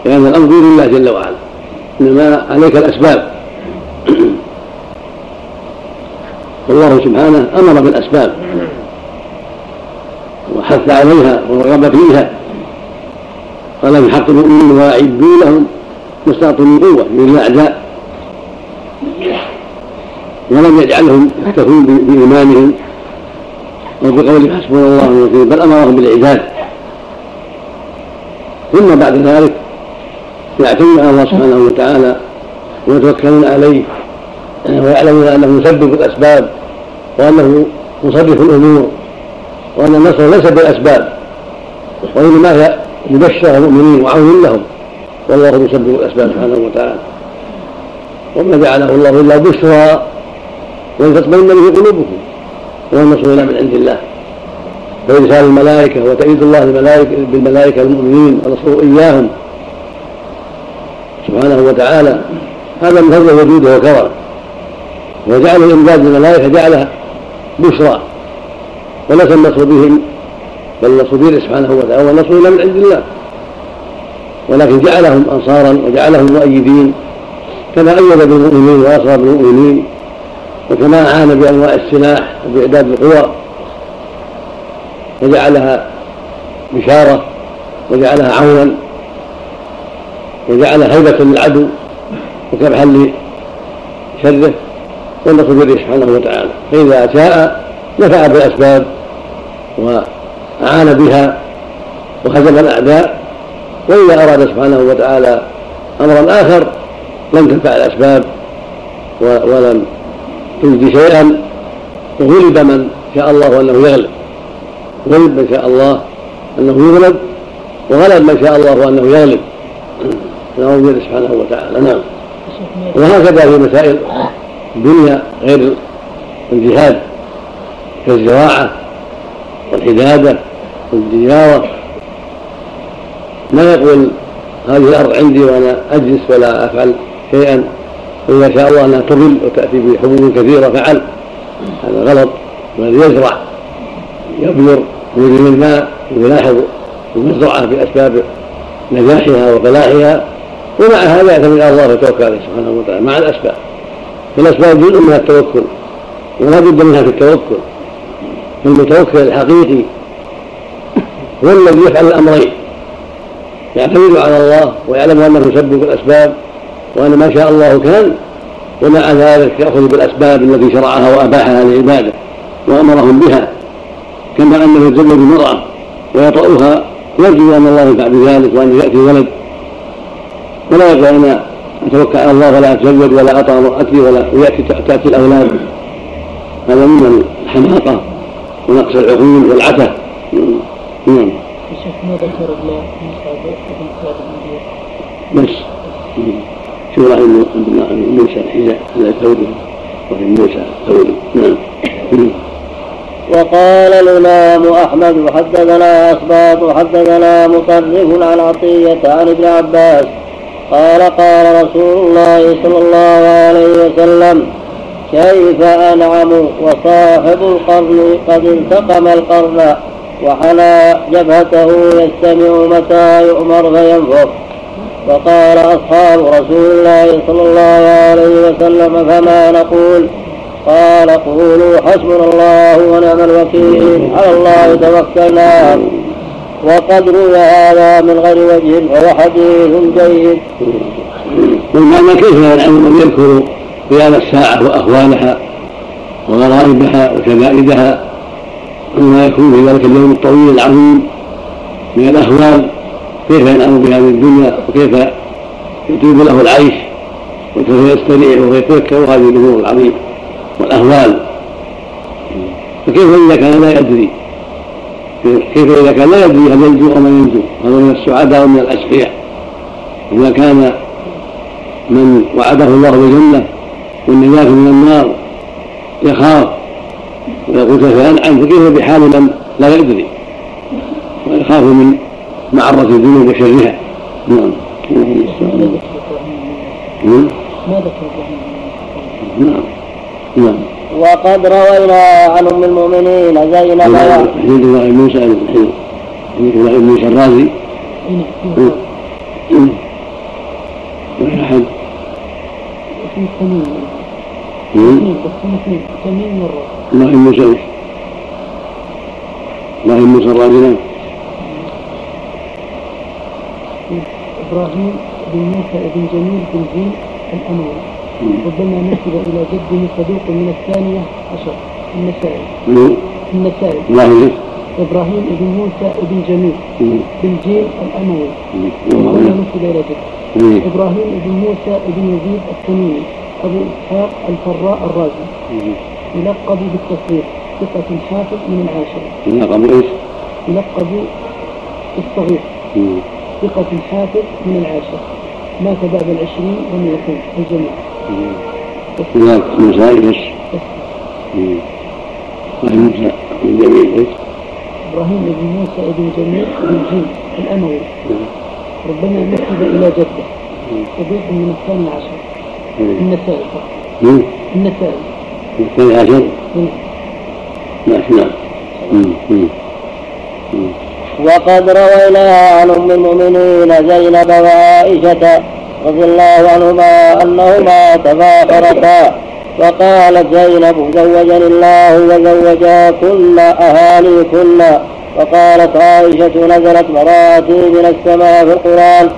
لأن الأمر لله جل وعلا. إنما عليك الأسباب. <clears throat> والله سبحانه أمر بالأسباب. وحث عليها ورغب فيها. قال في حق المؤمنين واعدوا لهم ما استطعتم من قوة من الاعداء ولم يجعلهم يكتفون بإيمانهم. أو بقول حسبنا الله ونعم بل أمرهم بالاعداد ثم بعد ذلك يعتمدون على الله سبحانه وتعالى ويتوكلون عليه ويعلمون أنه مسبب الأسباب وأنه مصرف الأمور وأن النصر ليس بالأسباب وإنما هي لبشر المؤمنين وعون لهم. والله يسبب الأسباب سبحانه وتعالى. وما جعله الله إلا بشرى ولتطمئن به قلوبكم. والنصر الا من عند الله. وإرسال الملائكة وتأييد الله الملائكة بالملائكة المؤمنين ونصره إياهم. سبحانه وتعالى. هذا من فضل وجوده وكرمه وجعل الإمداد بالملائكة جعلها بشرى. وليس النصر بهم بل النصر بيده سبحانه وتعالى. والنصر الا من عند الله. ولكن جعلهم أنصارا وجعلهم مؤيدين. كما أيد بالمؤمنين واصر بالمؤمنين. وكما اعان بانواع السلاح وبإعداد القوى وجعلها بشارة وجعلها عونا وجعل هيبة للعدو وكبحا لشره والنصر بيده سبحانه وتعالى. فإذا شاء نفع بالأسباب أعان بها وهزم الأعداء وإذا أراد سبحانه وتعالى أمرا آخر لم تنفع الأسباب ولم تجدي شيئا وغلب من شاء الله أنه يغلب. غلب من شاء الله أنه يغلب وغلب من شاء الله أنه يغلب. نعوذ بالله سبحانه وتعالى. نعم. وهكذا في مسائل الدنيا غير الجهاد كالزراعة والحدادة والديارة ما يقول هذه الأرض عندي وأنا أجلس ولا أفعل شيئا؟ وإذا شاء الله أنها تضل وتأتي بحبوب كثيرة فعل. هذا غلط والذي يزرع. يبذر ويجري الماء ويلاحظ المزرعة بأسباب نجاحها وفلاحها ومع هذا يعتمد على الله ويتوكل عليه سبحانه وتعالى مع الأسباب. فالأسباب جزء من التوكل ولا بد منها في التوكل. فالمتوكل الحقيقي هو الذي يفعل الأمرين يعتمد على الله ويعلم أنه يسبب الأسباب وأن ما شاء الله كان ومع ذلك يأخذ بالأسباب التي شرعها وأباحها لعباده وأمرهم بها كما أنه يتزوج المرأة ويطأها يرجو أن الله ينفع بذلك وأن يأتي ولد. ولا يقول أنا أتوكل على الله ولا أتزوج ولا أطأ امرأتي ولا ويأتي تأتي الأولاد. هذا من الحماقة ونقص العقول والعتة.
نعم. الشيخ ما ذكر الله
بس. شو راح موسى الحذاء على ثوبه وفي موسى ثوبه نعم.
وقال الإمام أحمد حدثنا أسباط حدثنا مطرف عن عطية عن ابن عباس قال قال رسول الله صلى الله عليه وسلم كيف أنعم وصاحب القرن قد التقم القرن وحنى جبهته يستمع متى يؤمر فينفخ؟ فقال أصحاب رسول الله صلى الله عليه وسلم فما نقول قال قولوا حسبنا الله ونعم الوكيل على الله توكلنا وقد روي هذا من غير وجه وهو حديث جيد.
والمعنى كيف ينعم من يذكر قيام الساعة وأهوالها وغرائبها وشدائدها وما يكون في ذلك اليوم الطويل العظيم من الأهوال كيف ينعم بهذه الدنيا وكيف يطيب له العيش وكيف يستريح ويتذكر هذه الأمور العظيمة والأهوال. فكيف إذا كان لا يدري؟ كيف إذا كان لا يدري هل ينجو أو ما ينجو؟ هذا من السعداء ومن الأشقياء. إذا كان من وعده الله بالجنة والنجاة من النار يخاف ويقول كيف أنعم؟ فكيف بحال من لا يدري؟ ويخاف من معرة الذنوب وشرها نعم
ذكر
نعم نعم
وقد روينا عن ام المؤمنين زينب
حديث الله موسى حديث الله موسى الرازي ولا أحد
تميم مرة
الله موسى الله موسى الرازي نعم
إبراهيم بن موسى بن جميل بن زين الأموي. ربما نسب إلى جده صدوق من الثانية عشر النسائي. النسائي. إبراهيم بن موسى بن جميل بن جيل الأموي. ربما نسب إلى جده إبراهيم بن موسى بن يزيد التميمي. أبو إسحاق الفراء الرازي. يلقب بالتصغير ثقة حافظ من العاشرة
يلقب إيش؟
يلقب بالصغير. ثقة حافظ من العاشرة مات بعد العشرين ومئتين الجميع.
هناك مسائل بس إبراهيم بن جميل؟
إبراهيم بن موسى بن جميل بن جيل الأموي. ربما نسب إلى جدة. صديق من الثاني عشر. النسائي. فقط النسائي.
الثاني عشر؟ نعم نعم.
وقد روينا عن أم المؤمنين زينب وعائشة رضي الله عنهما أنهما تفاخرتا وقالت زينب زوجني الله وزوجا كل أهالي كل. وقالت عائشة نزلت مراتي من السماء في القرآن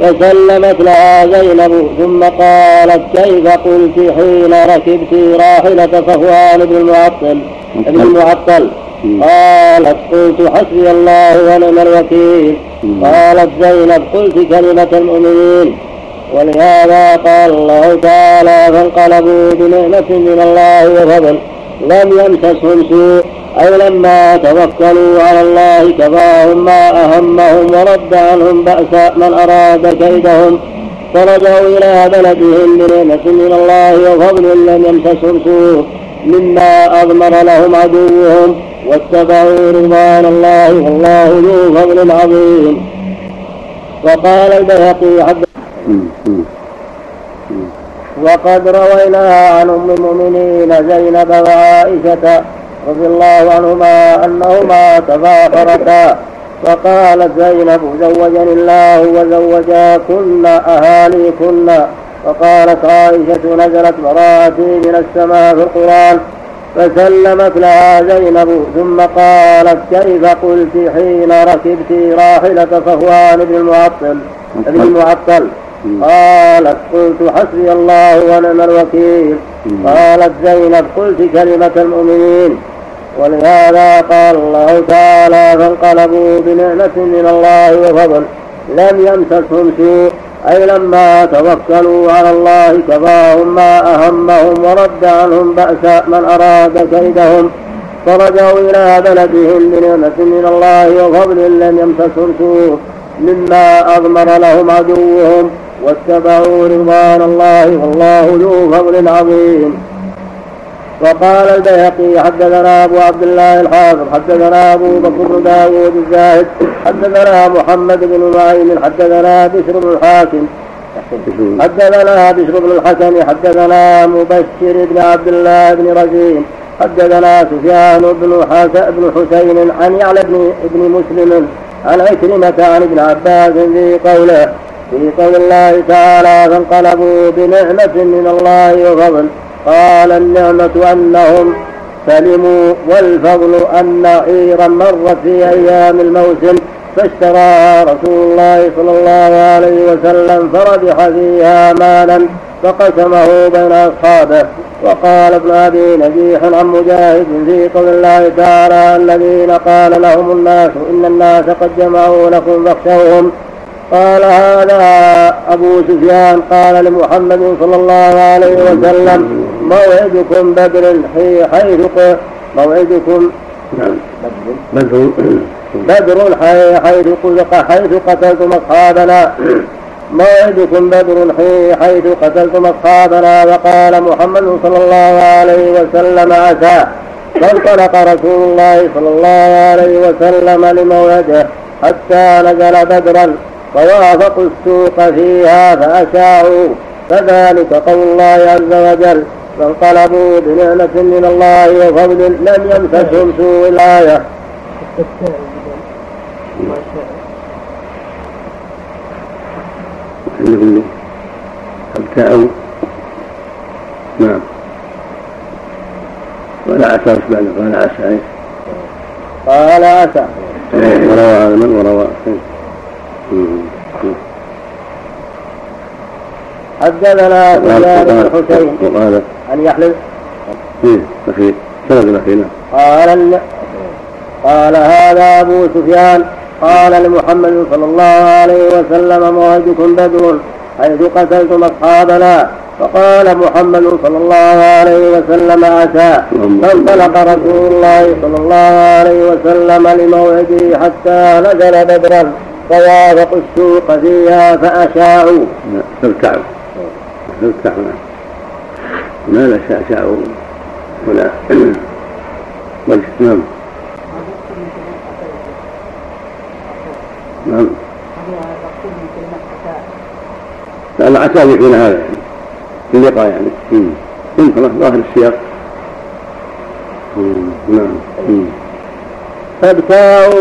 فسلمت لها زينب ثم قالت كيف قلت حين ركبت راحلة صفوان بن المعطل ابن المعطل؟ قالت قلت حسبي الله ونعم الوكيل. قالت زينب قلت كلمة المؤمنين. ولهذا قال الله تعالى فانقلبوا بنعمة من الله وفضل. لم يمسسهم سوء. أي لما توكلوا على الله كفاهم ما أهمهم ورد عنهم بأس من أراد كيدهم. فرجعوا إلى بلدهم بنعمة من الله وفضل لم يمسسهم سوء. مما أضمر لهم عدوهم. واتبعوا رضوان الله والله ذو فضل عظيم. وقال البيهقي حد وقد روينا عن أم المؤمنين زينب وعائشة رضي الله عنهما أنهما تفاخرتا فقالت زينب زوجني الله وزوجاكن أهاليكن. وقالت عائشة نزلت براءتي من السماء في القران فسلمت لها زينب ثم قالت كيف قلت حين ركبت راحلة صفوان بن المعطل بن المعطل؟ قالت قلت حسبي الله ونعم الوكيل. قالت زينب قلت كلمة المؤمنين. ولهذا قال الله تعالى فانقلبوا بنعمة من الله وفضل لم يمسسهم سوء أي لما توكلوا على الله كفاهم ما أهمهم ورد عنهم بأس من أراد كيدهم. فرجعوا إلى بلدهم بنعمة من الله وفضل لم يمسسهم سوء مما أضمر لهم عدوهم واتبعوا رضوان الله والله ذو فضل عظيم. وقال البيهقي حدثنا أبو عبد الله الحافظ حدثنا أبو بكر داوود الزاهد حدثنا محمد بن نعيم حدثنا بشر بن الحاكم حدثنا بشر بن الحكم حدثنا مبشر بن عبد الله بن رزين حدثنا سفيان بن بن حسين عن يعلى بن ابن مسلم عن عكرمة عن ابن عباس في قوله في قول الله تعالى فانقلبوا بنعمة من الله وفضل قال النعمة أنهم سلموا والفضل أن عيرا مرت في أيام الموسم فاشتراها رسول الله صلى الله عليه وسلم فربح فيها مالا فقسمه بين أصحابه. وقال ابن أبي نجيح عن مجاهد في قول الله تعالى الذين قال لهم الناس إن الناس قد جمعوا لكم فاخشوهم. قال هذا أبو سفيان قال لمحمد صلى الله عليه وسلم موعدكم بدر حيث موعدكم
بدر.
بدر حيث حيث قتلتم أصحابنا. موعدكم بدر حيث قتلتم أصحابنا. وقال محمد صلى الله عليه وسلم عسى فانطلق رسول الله صلى الله عليه وسلم لموعده حتى نزل بدرا. فوافقوا السوق فيها فأشاعوا فذلك قول الله عز وجل. فانقلبوا بنعمة من الله وفضل لم يمسسهم سوء الآية.
ابتاعوا نعم. قال عسى بعد قال عسى
قال عسى.
وروى هذا من وروى
حدثنا سفيان بن حسين.
وقال
أن يحلف.
إيه أخي سند الأخير
قال قال هذا أبو سفيان. قال لمحمد صلى الله عليه وسلم موعدكم بدر حيث قتلتم أصحابنا. فقال محمد صلى الله عليه وسلم أتى. فانطلق رسول الله صلى الله عليه وسلم لموعده حتى نزل بدرا. فوافقوا السوق فيها فأشاعوا
فابتعوا فابتعوا ما لا شاعوا ولا نعم نعم. لا عسى يكون هذا يعني في اللقاء يعني. يمكن ظاهر السياق. نعم.
فابتاعوا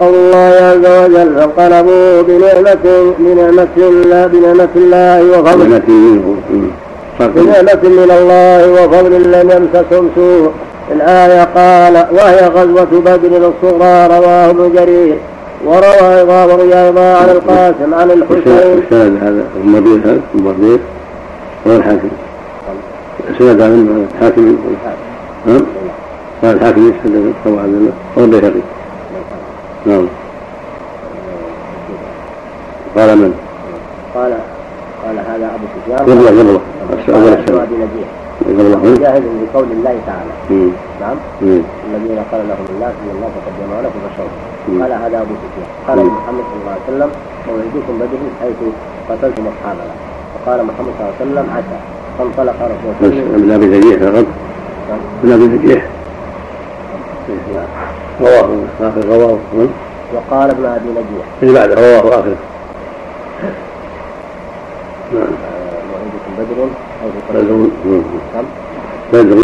قول الله عز وجل فانقلبوا بنعمة بنعمة الله بنعمة الله وفضل بنعمة من الله وفضل لم يمسسهم سوء. الآية قال وهي غزوة بدر الصغرى. رواه ابن جرير. وروى إضافة أيضا عن القاسم عن الحسين.
الشاهد هذا المضير هذا المضير هو الحاكم السند هذا الحاكم نعم قال الحاكم يشهد أبو عبد الله هو البيهقي نعم. قال من؟
قال قال هذا أبو سفيان.
قبل الله قبل
الله قبل الله قبل الله جاهد بقول الله تعالى. نعم. الذين قال لهم الناس إن الناس قد لكم فشروا قال هذا أبو سفيان. قال محمد صلى الله عليه وسلم موعدكم بدر حيث قتلتم اصحابنا وقال محمد صلى الله عليه وسلم عسى. فانطلق رسول الله.
من أبي نجيح فقط من أبي نجيح. رواه اخر رواه
وقال ابن أبي نجيح
اللي بعده رواه آخر.
نعم. بدر
بدر. بدر.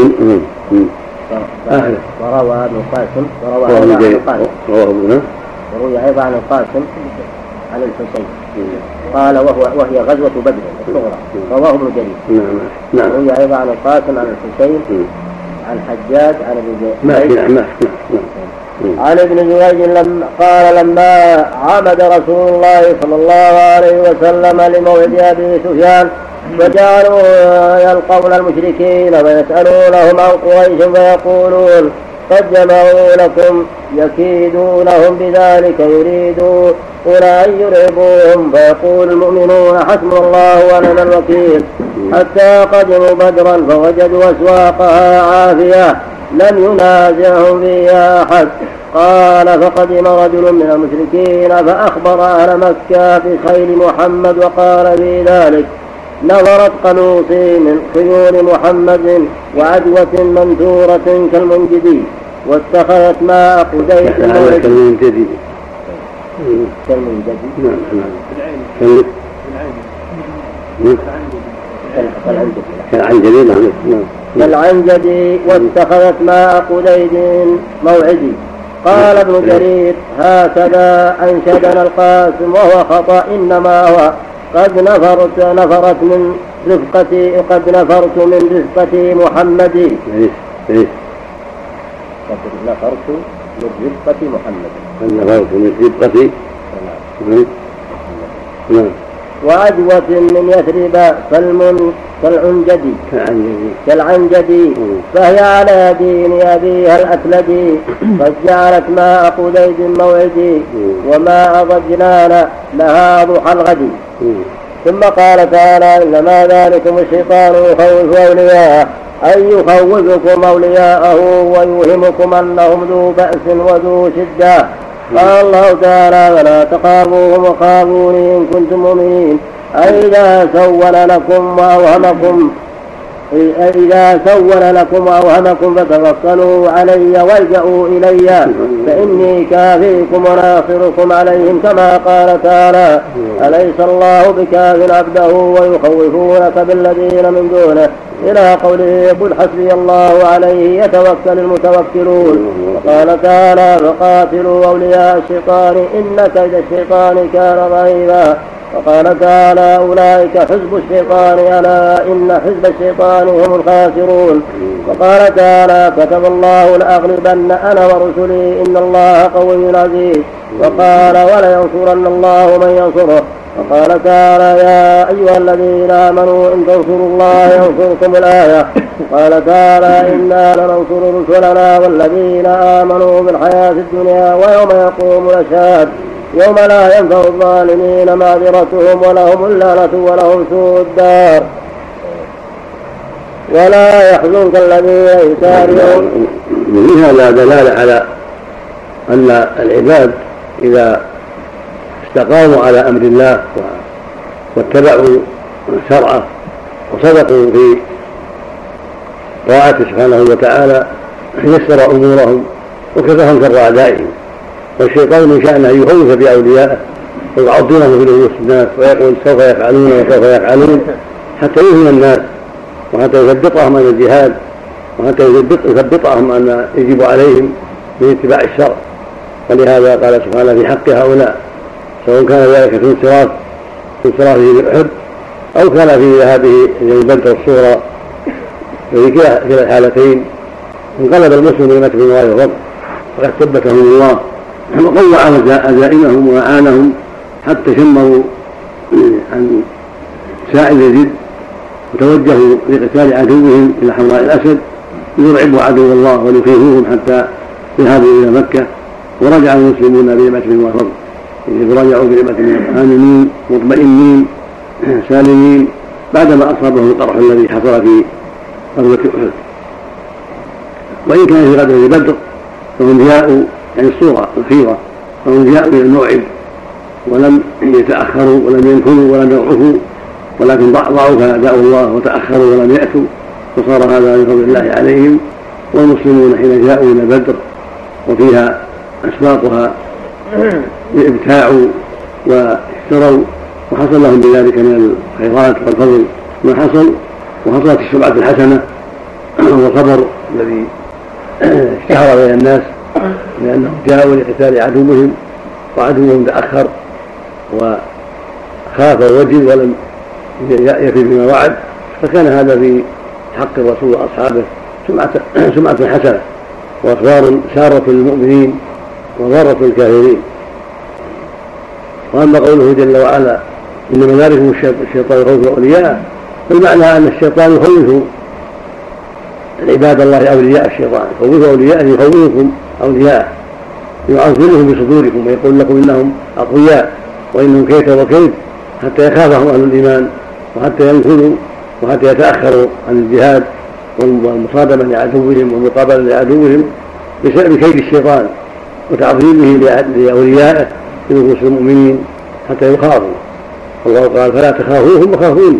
وروى ابن قاسم. وروى ابن قاسم. وروي أيضا عن القاسم عن الحسين. قال وهو وهي غزوة بدر الصغرى. رواه ابن جرير. نعم. نعم. روي أيضا عن القاسم عن الحسين. عن حجاج عن ابن
ماشي نعم نعم
عن ابن جريج لما قال لما عمد رسول الله صلى الله عليه وسلم لموعد أبي سفيان فجعلوا يلقون المشركين ويسالونهم عن قريش فيقولون قد جمعوا لكم يكيدونهم بذلك يريدون أن يرهبوهم فيقول المؤمنون حسبنا الله ونعم الوكيل. حتى قدموا بدرا فوجدوا أسواقها عافية. لم ينازعهم فيها أحد. قال فقدم رجل من المشركين فأخبر أهل مكة بخيل محمد وقال في ذلك. نظرت قنوصي من خيول محمد وعدوة منثورة كالمنجدي. واتخذت ماء قديس
كالمنجدي
كالمنجدي
نعم نعم. كالعنجدي نعم.
كالعنجدي واتخذت ماء قديد موعدي. قال ابن جرير هكذا أنشدنا القاسم وهو خطأ إنما هو قد نفرت نفرت من رفقتي قد نفرت من رفقتي محمد إيه إيه. نفرت من رفقة محمد.
نفرت من رفقتي نعم.
وعدوة من يثرب كالمن كالعنجدي كالعنجدي فهي على دين أبيها الأسلدي قد جعلت ماء قديد موعدي وماء ضجنان لها ضحى الغد. ثم قال تعالى إنما ذلكم الشيطان يخوف أولياءه أن يخوفكم أولياءه ويوهمكم أنهم ذو بأس وذو شدة. قال الله تعالى ولا تخافوهم وخافوني إن كنتم مؤمنين. أئذا سول لكم وأوهمكم إذا سول لكم وأوهمكم فتوكلوا علي والجأوا إلي فإني كافيكم وناصركم عليهم كما قال تعالى أليس الله بكاف عبده ويخوفونك بالذين من دونه؟ إلى قوله قل حسبي الله عليه يتوكل المتوكلون. وقال تعالى فقاتلوا أولياء الشيطان إن كيد الشيطان كان ضعيفا. وقال تعالى أولئك حزب الشيطان ألا إن حزب الشيطان هم الخاسرون. وقال تعالى كتب الله لأغلبن أنا ورسلي إن الله قوي عزيز. وقال ولينصرن الله من ينصره. وقال تعالى يا أيها الذين آمنوا إن تنصروا الله ينصركم الآية. قال تعالى إنا لننصر رسلنا والذين آمنوا بالحياة الدنيا ويوم يقوم الأشهاد. يوم لا ينفع الظالمين معذرتهم ولهم اللعنة ولهم سوء الدار. ولا يحزنك الذين يسارعون
من هذا دلالة على أن العباد إذا استقاموا على أمر الله واتبعوا شرعه وصدقوا في طاعته سبحانه وتعالى يسر أمورهم وكفاهم شر أعدائهم. والشيطان من شأنه أن يخوف بأوليائه ويعظمهم في نفوس الناس ويقول سوف يفعلون وسوف يفعلون حتى يوهم الناس وحتى يثبطهم عن الجهاد وحتى يثبطهم أن يجب عليهم من اتباع الشرع. ولهذا قال سبحانه في حق هؤلاء سواء كان ذلك في انصراف في انصرافه للأحد أو كان في ذهابه إلى البلدة الصغرى وفي كلا الحالتين. انقلب المسلم بنعمة من الله الرب وقد ثبتهم الله وقوى عزائمهم وأعانهم حتى شمروا عن سائل يزيد وتوجهوا لقتال عدوهم إلى حمراء الأسد ليرعبوا عدو الله وليخيفوهم حتى ذهبوا إلى مكة ورجع المسلمون بنعمة من وفضل إذ رجعوا بنعمة آمنين مطمئنين سالمين. بعدما أصابهم القرح الذي حصل في غزوة أحد. وإن كان في غزوة بدر فهم جاءوا يعني الصورة الأخيرة فهم جاءوا إلى الموعد. ولم يتأخروا ولم ينكروا ولم يضعفوا. ولكن ضعفوا فدعوا الله وتأخروا ولم يأتوا. فصار هذا من فضل الله عليهم. والمسلمون حين جاءوا إلى بدر وفيها أسواقها ابتاعوا واشتروا وحصل لهم بذلك من الخيرات والفضل ما حصل وحصلت السمعة الحسنة والخبر الذي اشتهر بين الناس لأنهم جاءوا لقتال عدوهم وعدوهم تأخر وخاف ووجد ولم يفي بما وعد فكان هذا في حق الرسول وأصحابه سمعة سمعة حسنة وأخبار سارة للمؤمنين وضارة للكافرين وأما قوله جل وعلا إنما ذلكم الشيطان يخوف أولياءه فالمعنى أن الشيطان يخوف عباد الله أولياء الشيطان. يخوف أولياءه يخوفكم أولياءه يعظمهم بصدوركم ويقول لكم إنهم أقوياء وإنهم كيت وكيت حتى يخافهم أهل الإيمان وحتى ينكلوا وحتى يتأخروا عن الجهاد والمصادمة لعدوهم والمقابلة لعدوهم بسبب كيد الشيطان. وتعظيمه لأوليائه في نفوس المؤمنين حتى يخافوا. الله قال فلا تخافوهم وخافوني.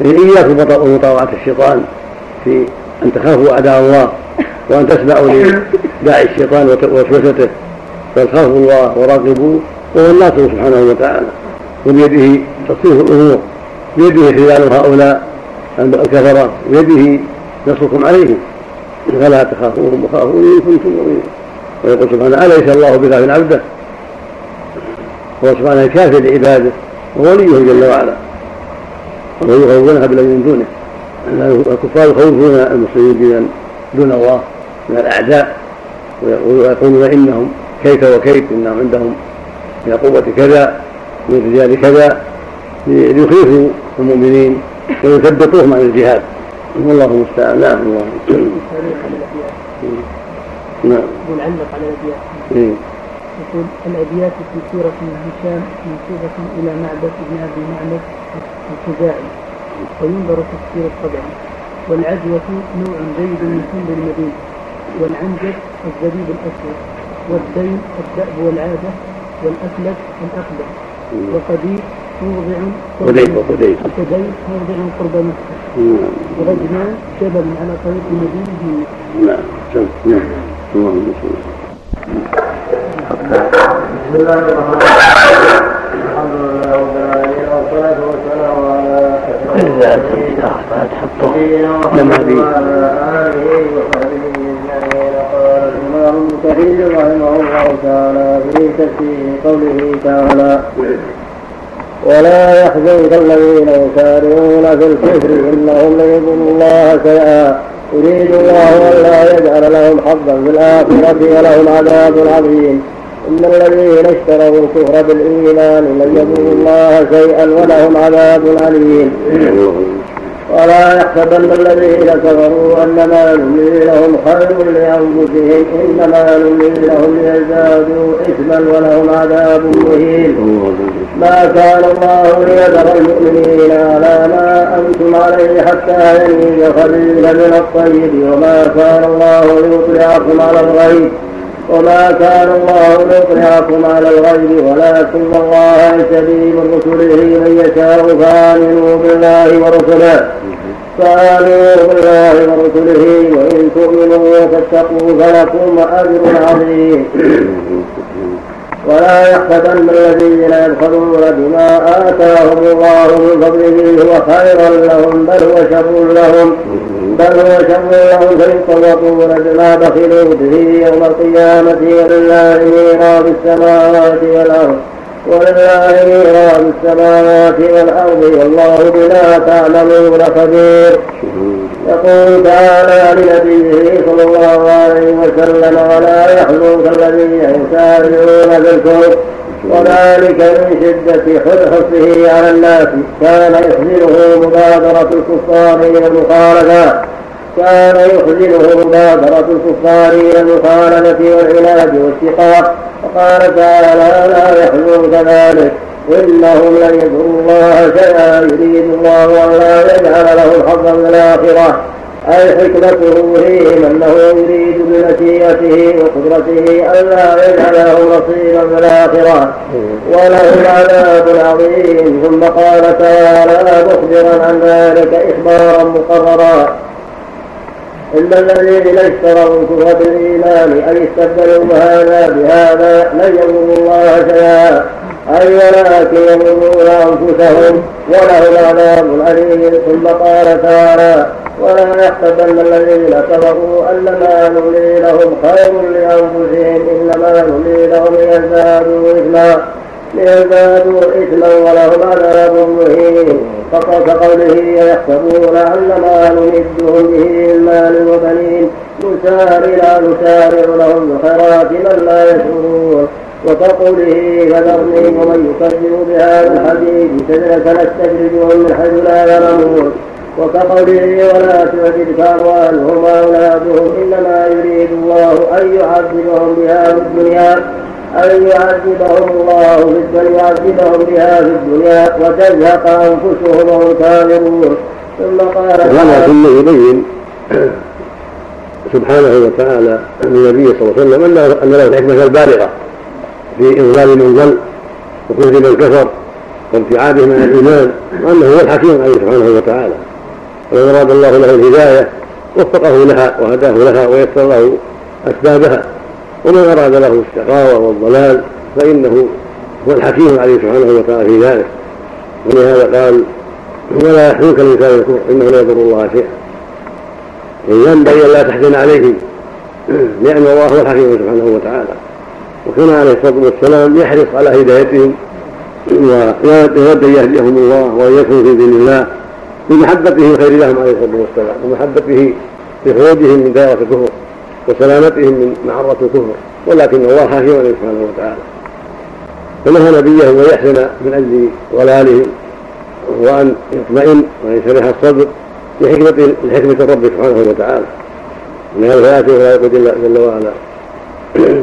يعني إياكم ومطاوعة الشيطان في أن تخافوا أعداء الله وأن تسمعوا لداعي الشيطان ووسوسته بل خافوا الله وراقبوه وهو الناصر سبحانه وتعالى. وبيده تصريف الأمور. بيده خلال هؤلاء الكفرة. بيده نصركم عليهم. فلا تخافوهم وخافوني إن كنتم مؤمنين. ويقول سبحانه أليس الله بكاف عبده؟ هو سبحانه كافر لعباده ووليه جل وعلا. وهو يخوفونها بالذي من دونه. الكفار يخوفون المسلمين دون الله من الأعداء ويقولون إنهم كيف وكيف إنهم عندهم من قوة كذا من رجال كذا ليخيفوا المؤمنين ويثبطوهم عن الجهاد. والله المستعان. نعم الله
نعم. يعلق على الأبيات. يقول الأبيات في سورة هشام منسوبة إلى معبد بن أبي معبد الخزاعي وينظر تفسير الطبع والعجوة نوع جيد من حمر المدينة والعنجب الزبيب الأسود والدين الدأب والعادة والأفلس الأقدم. وقدير موضع
قديد وقديد
قديد موضع قرب مكة. وغجمان جبل على طريق المدينة
نعم. نعم.
بسم الله الرحمن الرحيم الحمد لله رب العالمين. والصلاة والسلام على أشرف المرسلين وعلى آله وصحبه أجمعين قال الإمام ابن كثير رحمه الله تعالى في تفسير قوله تعالى ولا يحزنك الذين يسارعون في الكفر لن يضروا الله شيئا يريد الله ألا يجعل لهم حظا في الآخرة ولهم عذاب عظيم. إن الذين اشتروا الكفر بالإيمان لن يضروا الله شيئا ولهم عذاب أليم. ولا يحسبن الذين كفروا أنما نملي لهم خير لأنفسهم إنما نملي لهم ليزدادوا إثما ولهم عذاب مهين. ما كان الله ليذر المؤمنين على ما أنتم عليه حتى يميز الخبيث من الطيب وما كان الله ليطلعكم على الغيب. وما كان الله ليطلعكم على الغيب ولكن الله يهتدي من رسله من يشاء فآمنوا بالله ورسله. فآمنوا بالله ورسله وإن تؤمنوا وتتقوا فلكم أجر عظيم. <coughs> ولا يحسبن الذين يبخلون بما آتاهم الله من فضله هو خيرا لهم بل هو شر لهم. بل هو شر لهم فيطوقون بما بخلوا به يوم القيامة ولله ميراث السماوات والأرض. ولله ميراث السماوات والأرض والله بما تعملون خبير. يقول تعالى لنبيه صلى الله عليه وسلم ولا يحزنك الذين يسارعون في الكفر. وذلك من شدة حرصه على الناس. كان يحزنه مبادرة الكفار إلى المخالفة. كان يحزنه مبادرة الكفار إلى المخالفة والعناد والشقاق وقال تعالى لا يحزنك ذلك. إنهم لن يضروا الله شيئا يريد الله أن لا يجعل لهم حظا من الآخرة. أي حكمته فيهم أنه يريد بمشيئته وقدرته ألا يجعل لهم نصيبا في الآخرة. ولهم عذاب عظيم ثم قال تعالى مخبرا عن ذلك إخبارا مقررا. إن الذين اشتروا الكفر بالإيمان أي استبدلوا هذا بهذا لن يضروا الله شيئا. أي ولكن يظلمون أنفسهم ولهم عذاب أليم. ثم قال تعالى ولا يحسبن الذين كفروا أنما نملي لهم خير لأنفسهم إنما نملي لهم ليزدادوا إثما. ليزدادوا إثما ولهم عذاب مهين. فقط قوله يحسبون أن ما نمدهم به من مال وبنين نسارع نسارع لهم بالخيرات بل لا يشعرون. وكقوله فذرني ومن يكذب بهذا الحديث سنستدرجهم من حيث لا يعلمون وكقوله ولا تعجبك أموالهم وأولادهم إنما يريد الله أن يعذبهم بها في الدنيا. أن يعذبهم الله في الدنيا يعذبهم بها في الدنيا وتزهق أنفسهم وهم كافرون ثم قال
هذا ثم يبين سبحانه وتعالى أن النبي صلى الله عليه وسلم أن له الحكمة البالغة في إضلال من ضل وكفر من كفر وابتعاده من الإيمان وأنه هو الحكيم عليه سبحانه وتعالى. ومن أراد الله له الهداية وفقه لها وهداه لها ويسر له أسبابها. ومن أراد له الشقاوة والضلال فإنه هو الحكيم عليه سبحانه وتعالى في ذلك. ولهذا قال ولا يحزنك الإنسان إنه لا يضر الله شيئا. ينبغي لا تحزن عليهم لأن الله هو الحكيم سبحانه وتعالى. وكان عليه الصلاة والسلام يحرص على هدايتهم ويود أن يهديهم الله وأن يكونوا في دين الله بمحبته الخير لهم عليه الصلاة والسلام ومحبته لخروجهم من دائرة الكفر. وسلامتهم من معرة الكفر ولكن الله حكيم عليه سبحانه وتعالى. فنهى نبيه أن يحزن من أجل ضلالهم وان يطمئن وأن يشرح الصدر لحكمة لحكمة الرب سبحانه وتعالى. من فياتي ولا يقول جل وعلا <clears throat>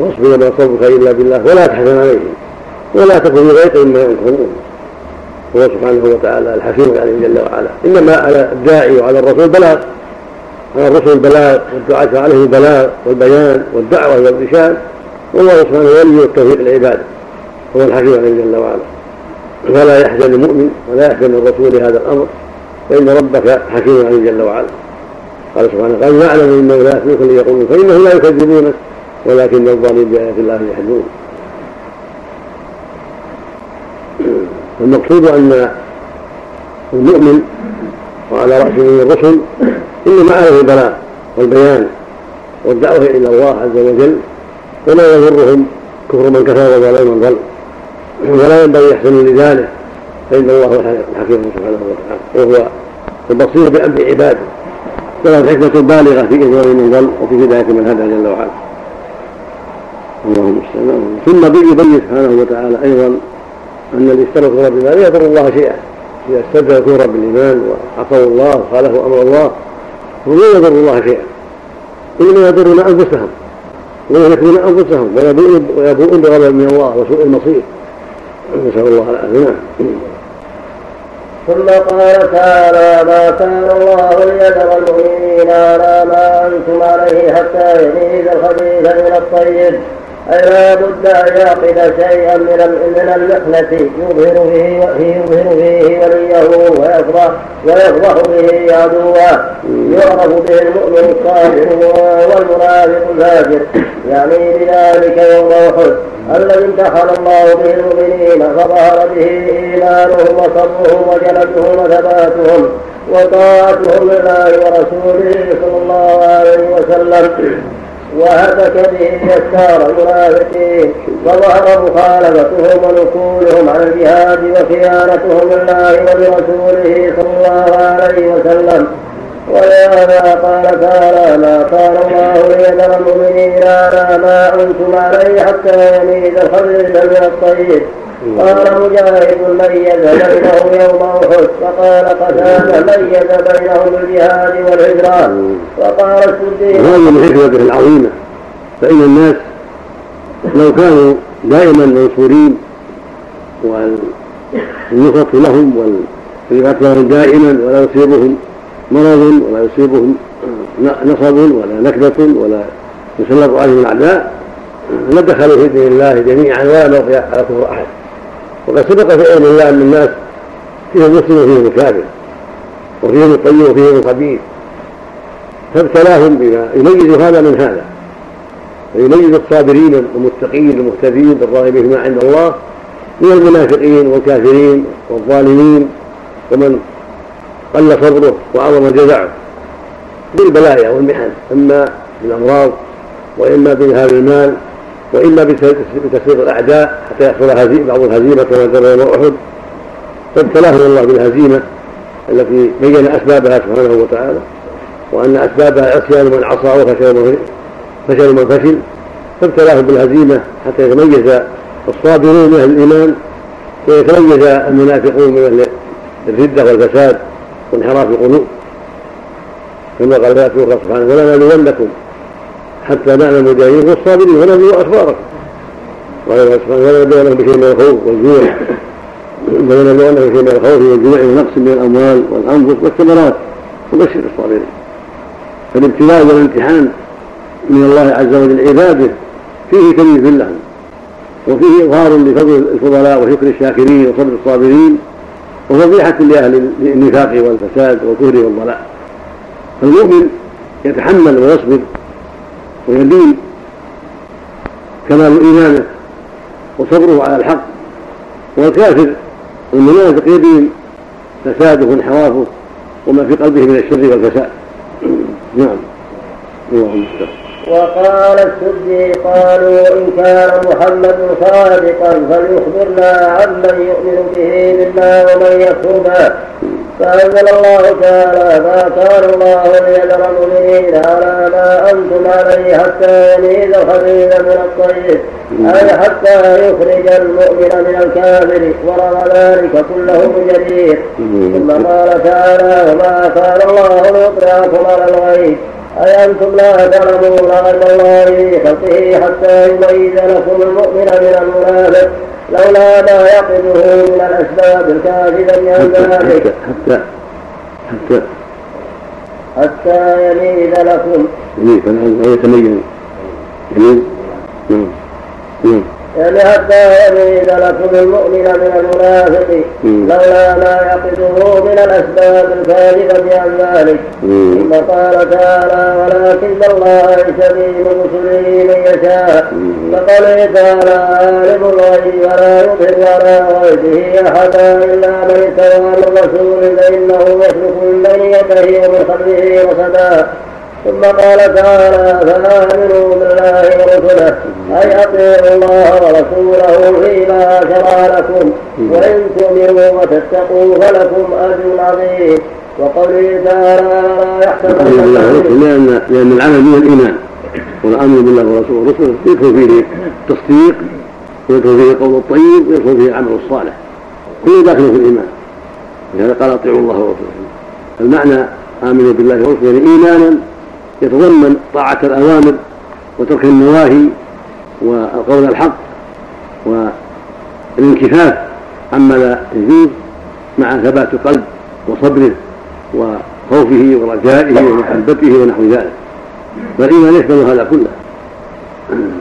واصبر ما صبرك إلا بالله ولا تحزن عليهم ولا تكن في ضيق مما ينكرون هو سبحانه وتعالى الحكيم عليه جل وعلا. إنما على الداعي وعلى الرسول بلاغ. على الرسل البلاغ والدعاة عليه البلاغ والبيان والدعوة والإرشاد والله سبحانه ولي التوفيق لعباده هو الحكيم عليه جل وعلا. فلا يحزن المؤمن ولا يحزن الرسول لهذا الأمر فإن ربك حكيم عليه جل وعلا. قال سبحانه قال نعلم انه لا يحزنك ليقولون فانه لا يكذبونك ولكن الظالمين بآيات الله يحزنون. المقصود أن المؤمن وعلى رأسه الرسل انما عليه البلاغ والبيان والدعوة إلى الله عز وجل ولا يضرهم كفر من كفر وضلال من ضل ولا ينبغي يحسنوا لذلك فإن الله الحكيم سبحانه وتعالى وهو البصير بأمر عباده. وله الحكمة البالغة في اضلال من ضل وفي هداية من هدى جل وعلا. اللهم المستعان ثم يبين سبحانه وتعالى أيضا أن اللي اشتركوا رب لا يضر الله شيئا. إذا استبدل كفرا بالايمان وعصوا الله وخالفوا أمر الله هم لا يضر الله شيئا. إنما يضرون أنفسهم. ويهلكون أنفسهم. ويبوءون بغضب من الله وسوء المصير. نسأل الله العافية.
ثم قال تعالى ما كان الله ليذر المؤمنين على ما أنتم عليه حتى يميز الخبيث من الطيب. أي لا بد أن يعقد شيئا من من المحنة. يظهر فيه يظهر فيه وليه ويفضح ويفضح به عدوه. يعرف به المؤمن الصالح والمنافق الفاجر. يعني بذلك يوم أحد الذي امتحن الله به المؤمنين فظهر به إيمانهم وصبرهم وجلدهم وثباتهم وطاعتهم لله ورسوله صلى الله عليه وسلم. وهتك به يسار المنافقين. وظهر مخالفتهم ونكولهم عن الجهاد وخيانتهم لله ولرسوله صلى الله عليه وسلم. ولهذا قال تعالى ما كان الله ليذر المؤمنين على ما أنتم عليه حتى يميز الخبيث من الطيب قال مجاهد ميز بينهم يوم احد وقال قتاده ميز بينهم الجهاد والهجران وقال السدي
وهذه من حكمته العظيمة فان الناس لو كانوا دائما منصورين والنصرة لهم والرفعة لهم دائما ولا يصيبهم مرض ولا يصيبهم نصب ولا نكبة ولا يسلط عليهم الأعداء لدخلوا في دين الله جميعا ولا بقي على كفر أحد. وقد سبق في علم الله أن الناس فيهم مسلم وفيهم الكافر وفيهم الطيب وفيهم الخبيث. فابتلاهم بما يميز هذا من هذا. ويميز الصابرين المتقين المهتدين الراغبين ما عند الله من المنافقين والكافرين والظالمين ومن قل صبره وعظم جزعه بالبلايا والمحن إما بالأمراض وإما بذهاب المال واما بتسليط الأعداء حتى يحصل بعض الهزيمة كما جرى يوم احد فابتلاهم الله بالهزيمة التي بين أسبابها سبحانه وتعالى وأن أسبابها عصيان من عصى وفشل فشل من فشل فابتلاهم بالهزيمة حتى يتميز الصابرون من أهل الإيمان ويتميز المنافقون من أهل الردة والفساد. وانحراف القلوب كما قال في أخرى سبحانه ولنبلونكم حتى نعلم المجاهدين والصابرين ونبلو اخباركم وقال سبحانه ولنبلونكم بشيء من الخوف والجوع. ولنبلونكم بشيء من الخوف والجوع ونقص من الأموال والأنفس والثمرات. وبشر الصابرين. فالابتلاء والامتحان من الله عز وجل عباده فيه تمييز لهم. وفيه إظهار لفضل الفضلاء وشكر الشاكرين وصبر الصابرين. وفضيحة لأهل النفاق والفساد والكفر والضلال. فالمؤمن يتحمل ويصبر ويلين كمال إيمانه وصبره على الحق. والكافر المنافق يبين فساده وانحرافه وما في قلبه من الشر والفساد. نعم. اللهم استغفر
وقال السدي قالوا إن كان محمد صادقا فليخبرنا عمن يؤمن به منا ومن يكفر به. فأنزل الله تعالى ما كان الله ليذر المؤمنين على ما أنتم عليه حتى يميز الخبيث من الطيب أي حتى يخرج المؤمن من الكافر ورغم ذلك كله جدير ثم قال تعالى وما كان الله ليطلعكم على الغيب. أي أنتم لا تعلمون أن الله في خلقه حتى يميز لكم المؤمن من المنافق لولا ما يقظه من الأسباب الكاذبة عن ذلك.
حتى حتى
حتى يميز لكم.
يتميز يميز نعم نعم
يعني حتى يميز لكم المؤمن من المنافق لولا ما يقصه من الأسباب الكاذبه عن ذلك. ثم قال تعالى ولكن الله يهتدي من رسله من يشاء فقال تعالى عالم الغيب ولا يظهر على غيبه أحدا إلا من اتبع من رسول فإنه يسلك من بين يديه ومن خلفه رصدا. ثم قال تعالى فآمنوا بالله ورسله أي أطيعوا الله ورسوله فيما شرع لكم وإن تؤمنوا وتتقوا فلكم أجر عظيم. وقوله تعالى لا يحسبن
لأن لأن العمل من الإيمان والأمر بالله ورسوله ورسوله يدخل فيه التصديق ويدخل فيه القول الطيب ويدخل فيه العمل الصالح. كل داخل في الإيمان. لهذا قال أطيعوا الله ورسوله. المعنى آمنوا بالله ورسوله إيمانا يتضمن طاعة الأوامر وترك النواهي والقول الحق والانكفاف عما لا يجوز مع ثبات القلب وصبره وخوفه ورجائه ومحبته ونحو ذلك. فالإيمان يشمل هذا كله.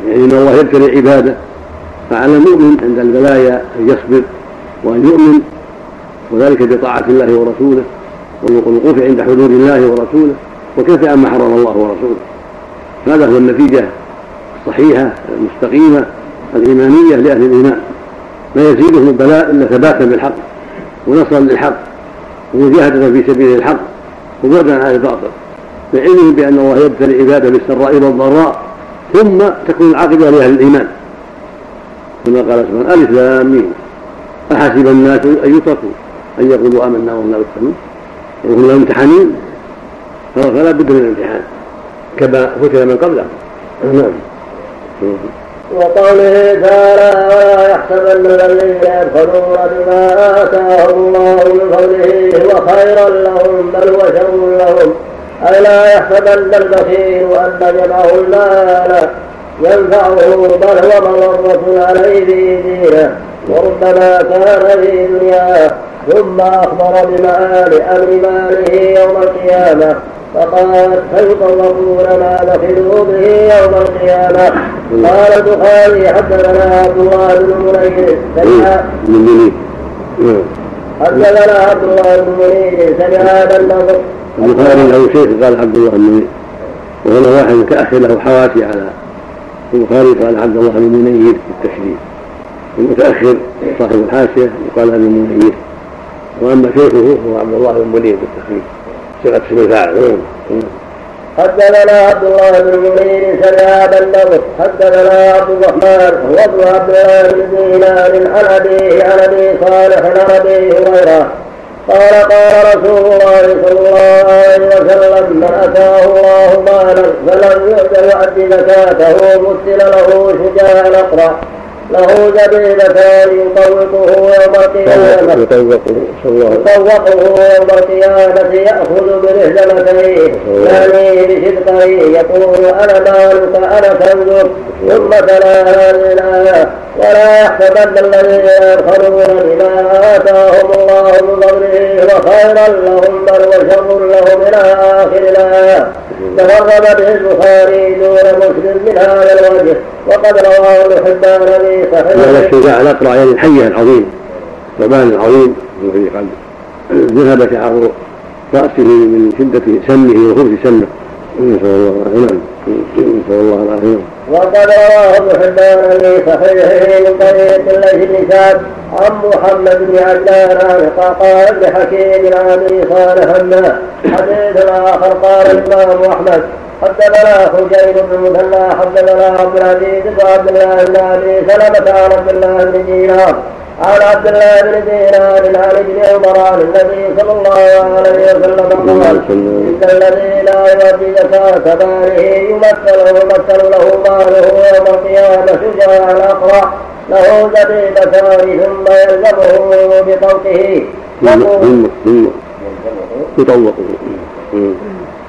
يعني أن الله يبتلي عباده فعلى المؤمن عند البلايا أن يصبر وأن يؤمن وذلك بطاعة الله ورسوله والوقوف عند حدود الله ورسوله. وكيف عما حرم الله ورسوله؟ هذا هو النتيجة الصحيحة المستقيمة الإيمانية لأهل الإيمان؟ لا يزيدهم البلاء إلا ثباتا بالحق ونصرا للحق ومجاهدة في سبيل الحق وبعدا عن الباطل بعلمه بأن الله يبتلي عباده بالسراء والضراء ثم تكون العاقبة لأهل الإيمان. كما قال سبحانه ألف لام أحسب الناس أن يتركوا أن يقولوا آمنا وهم لا يفتنون وهم لا يمتحنون فلا بد من الامتحان. كما فتن من قبله. نعم.
وقوله تعالى ولا يحسبن الذين يبخلون بما آتاهم الله من فضله هو خيرا لهم بل هو شر لهم. أي لا يحسبن البخيل أن جمعه المال ينفعه بل هو مضرة عليه في دينه. وربما كان في دنياه ثم أخبر بمآل أمر ماله يوم القيامة. فقال فيطوقون ما بخلوا به يوم القيامة قال البخاري حدثنا عبد الله بن منير حدثنا عبد الله بن منير سمع هذا النظر
البخاري له شيخ قال عبد الله بن منير وهنا واحد كأخ له حواشي على البخاري قال عبد الله بن منير بالتشريف المتأخر صاحب الحاشية يقال ابن منير وأما شيخه هو عبد الله بن منير بالتخفيف صيغه اسم الفاعل
حدثنا عبد الله بن منير سمع ابا النضر. حدثنا عبد الرحمن هو ابن عبد الله بن دينار عن ابيه عن ابي صالح عن ابي هريره قال قال رسول الله صلى الله عليه وسلم من أتاه الله مالا فلم يؤت زكاته مثل له شجاع اقرا له زبيبتان يطوقه يوم القيامة. يطوقه يوم القيامة يأخذ برهزمتيه يعني بصدقه يقول أنا مالك أنا كنزك ثم تلا هذه الآية ولا يحسبن الذين يبخلون بما آتاهم الله من فضله وخيرا لهم بل وشر لهم إلى آخر الآية. تفرد به البخاري دون مسلم من هذا الوجه وقد رواه ابن حبان
هذا الشجاع الاقرع يعني الحيه العظيم الثعبان العظيم الذي قد ذهب شعر رأسه من شدة سمه وخبث سمه. نسأل الله العافية. نسأل الله العافية.
وقد رواه ابن حبان في صحيحه من طريق الليث بن عن محمد بن عجلان عن قال بن حكيم عن ابي صالح حديث آخر قال الإمام أحمد حدثنا حجين بن مثنى حدثنا عبد العزيز بن عبد الله بن أبي سلمة عن عبد الله بن دينار عن عبد الله بن دينار عن ابن عمر عن النبي صلى الله عليه وسلم قال إن الذي لا يؤدي زكاه ماله يمثل ويمثل له ماله يوم القيامة شجاع الاقرع له زبيبتان ثم يلزمه بطوقه
يطوقه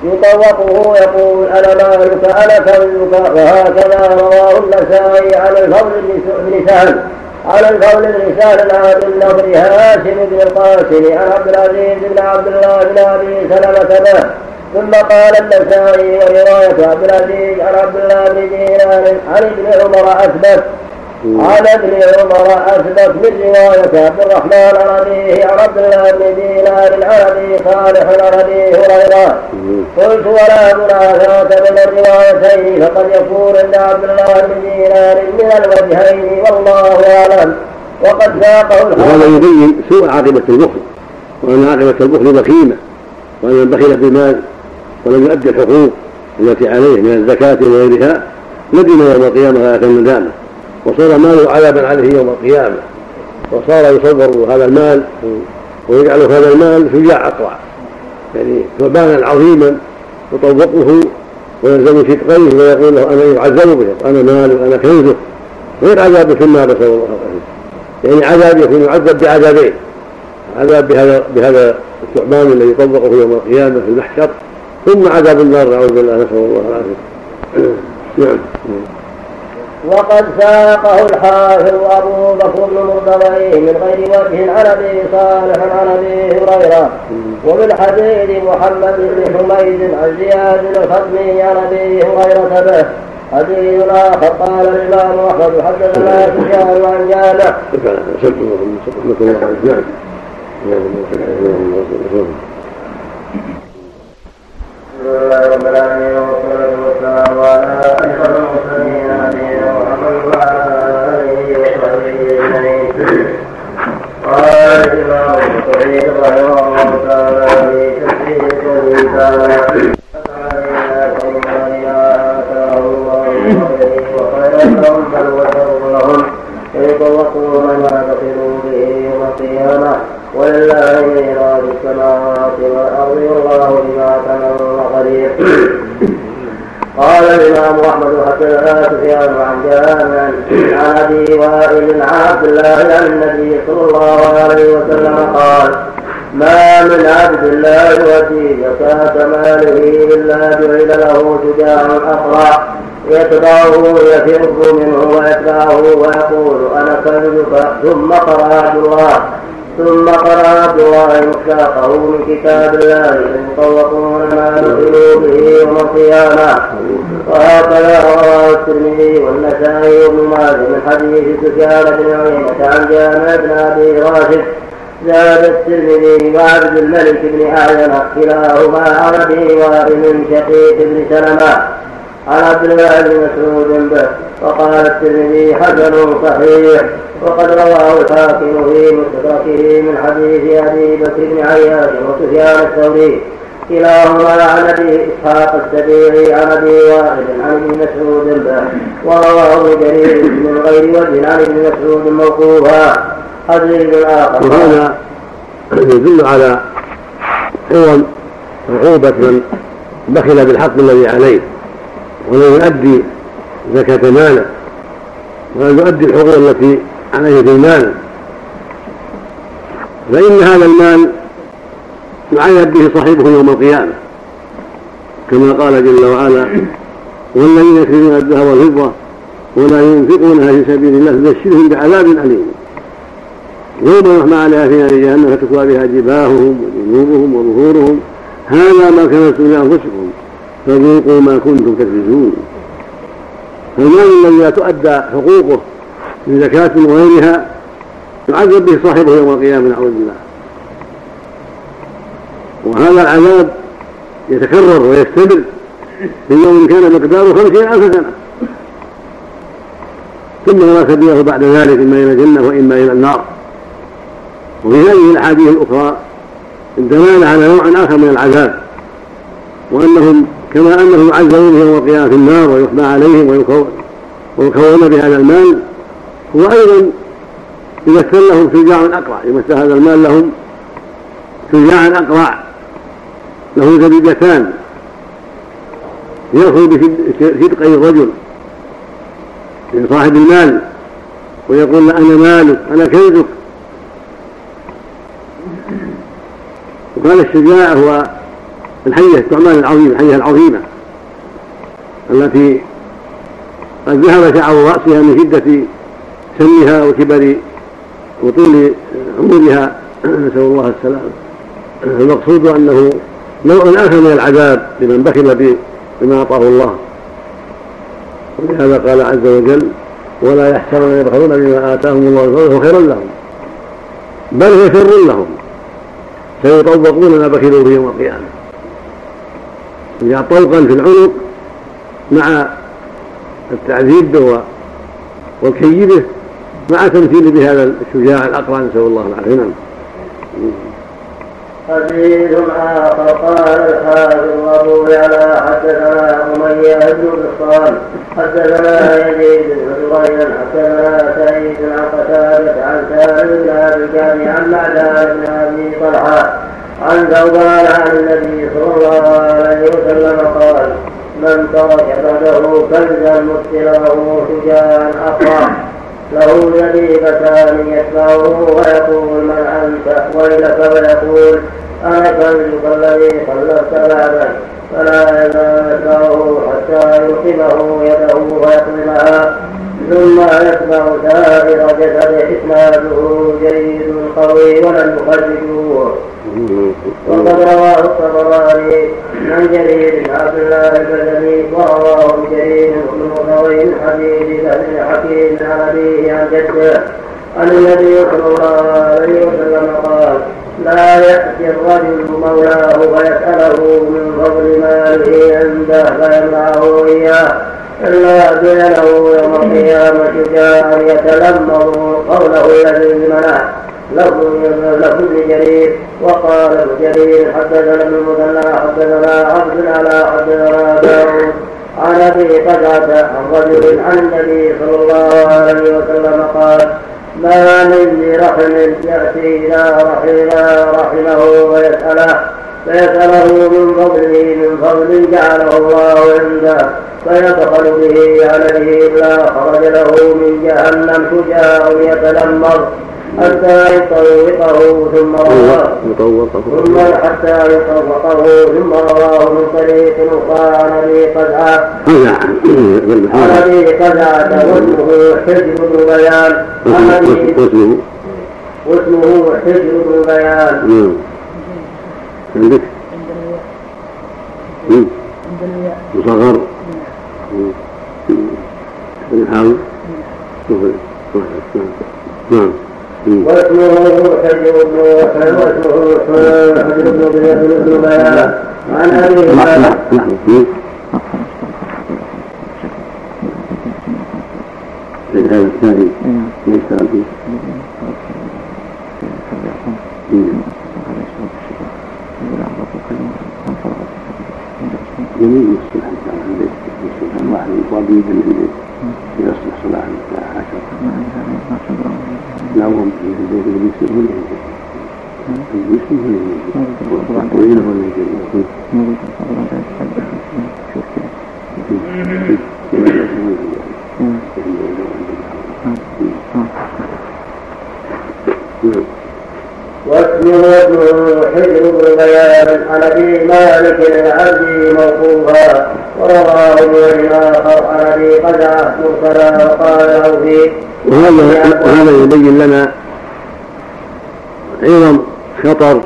يطوقه يقول أنا مالك أنا كنزك وهكذا رواه النسائي على الفضل بن سهل. على الفضل بن سهل عن النضر هاشم بن القاسم عن عبد العزيز بن عبد الله بن أبي سلمة به. ثم قال النسائي وروايه عبد العزيز عن عبد الله بن دينار عن ابن عمر أثبت عن ابن عمر أثبت من رواية عبد الرحمن ابيه عن عبد الله بن دينار العربي صالح ابي هريرة. قلت ولا منافاه بين الروايتين فقد يكون عند عبد الله بن دينار من الوجهين والله أعلم. وقد ساقه
وهذا يبين سوء عاقبة البخل وأن عاقبة البخل بخيمة وأن من بخل بالمال ولم يؤدي الحقوق التي عليه من الزكاة وغيرها ندم يوم القيامة غايه الندامه وصار ماله عذابا عليه يوم القيامة. وصار يصور هذا المال ويجعل هذا المال شجاع أقرع. يعني ثعبانا عظيما يطوقه ويلزم شقيه ويقول له أنا يعذب به أنا مال وأنا كنزه غير عذاب في النار نسأل الله العافية يعني عذاب يكون يعذب بعذابين. عذاب بهذا بهذا الثعبان الذي يطوقه يوم القيامة في المحشر ثم عذاب النار نعوذ بالله نسأل الله العافية <clears throat> نعم.
وقد ساقه الحافظ أبو بكر بن مرتضي من غير وجه عن أبي صالح عن أبي هريرة ومن حديث محمد بن حميد عن زياد الخطمي عن أبي هريرة به حديث آخر قال الإمام أحمد حدثنا سفيان عن جابر. ويطوقون ما بخلوا به يوم القيامة ولله ميراث السماوات والأرض والله بما تعملون قدير. <coughs> قال الإمام أحمد حدثنا سفيان عن جامع عن أبي وائل عن عبد الله عن النبي صلى الله عليه وسلم قال ما من عبد لا يؤدي زكاة ماله إلا جعل له شجاع أقرع يتبعه يفر منه ويتبعه ويقول أنا كذبك ثم قرأ عبد الله ثم قرأ الله مصداقه من كتاب الله يطوقون ما نزلوا به يوم القيامة. وهكذا رواه الترمذي والنسائي وابن ماجه من حديث سفيان بن عيينة عن جامع بن أبي راشد. زاد الترمذي وعبد الملك بن أعين كلاهما عن أبي وائل شقيق بن سلمة. عن عبد الله بن مسعود به وقال الترمذي حسن صحيح وقد رواه الحاكم في مستدركه من حديث أبي بكر بن عياش وسفيان الثوري كلاهما عن أبي إسحاق السبيعي عن أبي واحد عن ابن مسعود به ورواه جرير من غير وجه عن ابن مسعود موقوفا. حديث آخر.
وهذا يدل على عوض عقوبة من بخل بالحق الذي عليه. ولم يؤدي زكاة ماله ولم يؤدي الحقوق التي عليه في المال. فإن هذا المال يعيب به صاحبه يوم القيامة كما قال جل وعلا والذين يكرمون الذهب والفضة ولا ينفقونها في سبيل الله فبشرهم بعذاب أليم. يوم يحمى عليها في نار جهنم فتكوى بها جباههم وجنوبهم وظهورهم. هذا ما كنتم لأنفسكم فذوقوا ما كنتم تكذبون. فالمال الذي لا تؤدى حقوقه من زكاة وغيرها يعذب به صاحبه يوم القيامة نعوذ بالله. وهذا العذاب يتكرر ويستمر في يوم كان مقداره خمسين ألف سنة. ثم لا سبيله بعد ذلك إما إلى الجنة وإما إلى النار. وفي هذه الأحاديث الأخرى الدلالة على نوع آخر من العذاب وأنهم كما أنهم يعذبون يوم القيامة في النار ويحمى عليهم ويكون بهذا المال هو أيضا يمثل لهم شجاع أقرع يمثل هذا المال لهم شجاع أقرع له زبيبتان يأخذ بصدقي الرجل من صاحب المال ويقول أنا مالك أنا كنزك وكان الشجاع هو الحية الثعبان العظيم الحية العظيمة التي قد ذهب شعر رأسها من شدة سنها وكبر وطول عمرها. <clears throat> نسأل الله السلامة. المقصود أنه نوع آخر من العذاب لمن بخل بما أعطاه الله. ولهذا قال عز وجل ولا يحسبون يبخلون بما آتاهم الله فهو خير لهم بل هو شر لهم سيطوقون ما بخلوا به يوم القيامة. جاء طوقا في العنق مع التعذيب به والكي به مع تمثيل بهذا الشجاع الأقرع نسأل الله العافية. نعم.
حديث آخر قال الحافظ أبو يعلى حدثنا أمية بن بسطام حدثنا يزيد بن زبير حدثنا سعيد عن قتادة عن سالم بن أبي عن معدان بن أبي طلحة. عن ثوبان عن النبي صلى الله عليه وسلم قال من ترك بعده كنزا مبتلاه شجاعا أقرع له جريبتان يتبعه ويقول من أنت؟ ويلك? ويقول أنا كنزك الذي خلفت بعدك فلا يزال حتى يلقمه يده ويقلمها ثم يتبع سائر جسده إسناده جيد قوي ولن يخرجوه وقد رواه الطبراني عن جرير عبد الله البدني ورواه جرير بن من حديث بن حكيم عن ابيه عن جده عن النبي صلى الله عليه وسلم قال لا يأتي الرجل مولاه فيسأله من فضل ماله عنده فيمنعه إياه إلا بينه يوم القيامة جاء يتلمظ قوله الذي منع لفظ جرير وقال ابن جرير حدثنا ابن المثنى حدثنا عبد على حدثنا داود عن أبي قتادة عن رجل عن النبي صلى الله عليه وسلم قال ما من ذي رحم يأتي إلى رحمه رحمه ويسأله فيسأله من فضله من فضل جعله الله عنده فيدخل به عليه إلا خرج له من جهنم شجاع يتلمر حتى يطوقه ثم رواه ثم حتى يطوقه ثم رواه من طريق أخرى عن ابي قزعه عن ابي قزعه واسمه حجر بن بيان. واسمه حجر بن بيان.
عندك؟ مصغر. نحاول نعم.
واسمه حجر بن واسمه حجر بن ضياف بن بيان عن ابي هريره
هذا الثاني ليس فيه جميل يصلح الدعوة البيت يصلح الواحد يقابل يدل البيت يصلح صلاح الساعة عشرة لا هم
واسمه حجر بن بيان عن ابي مالك العبدي موقوفا ورواه ابن آخر عن ابي قدعة مرسلا وقال له فيه
وهذا وهذا يبين لنا عظم خطر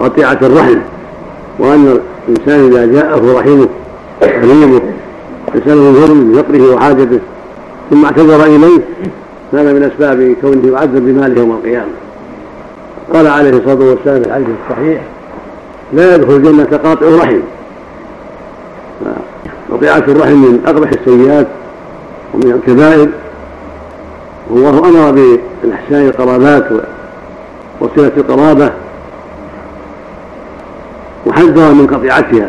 قطيعة الرحم وأن الإنسان إذا جاءه رحمه قريبه يسأله الهرم بفقره وحاجته ثم اعتذر إليه كان من أسباب كونه يعذب بماله يوم القيامة. قال عليه الصلاة والسلام في الحديث الصحيح لا يدخل الجنة قاطع رحم. قطيعة الرحم من أقبح السيئات ومن الكبائر. والله أمر بالإحسان القرابات وصلة القرابة. وحذر من قطيعتها.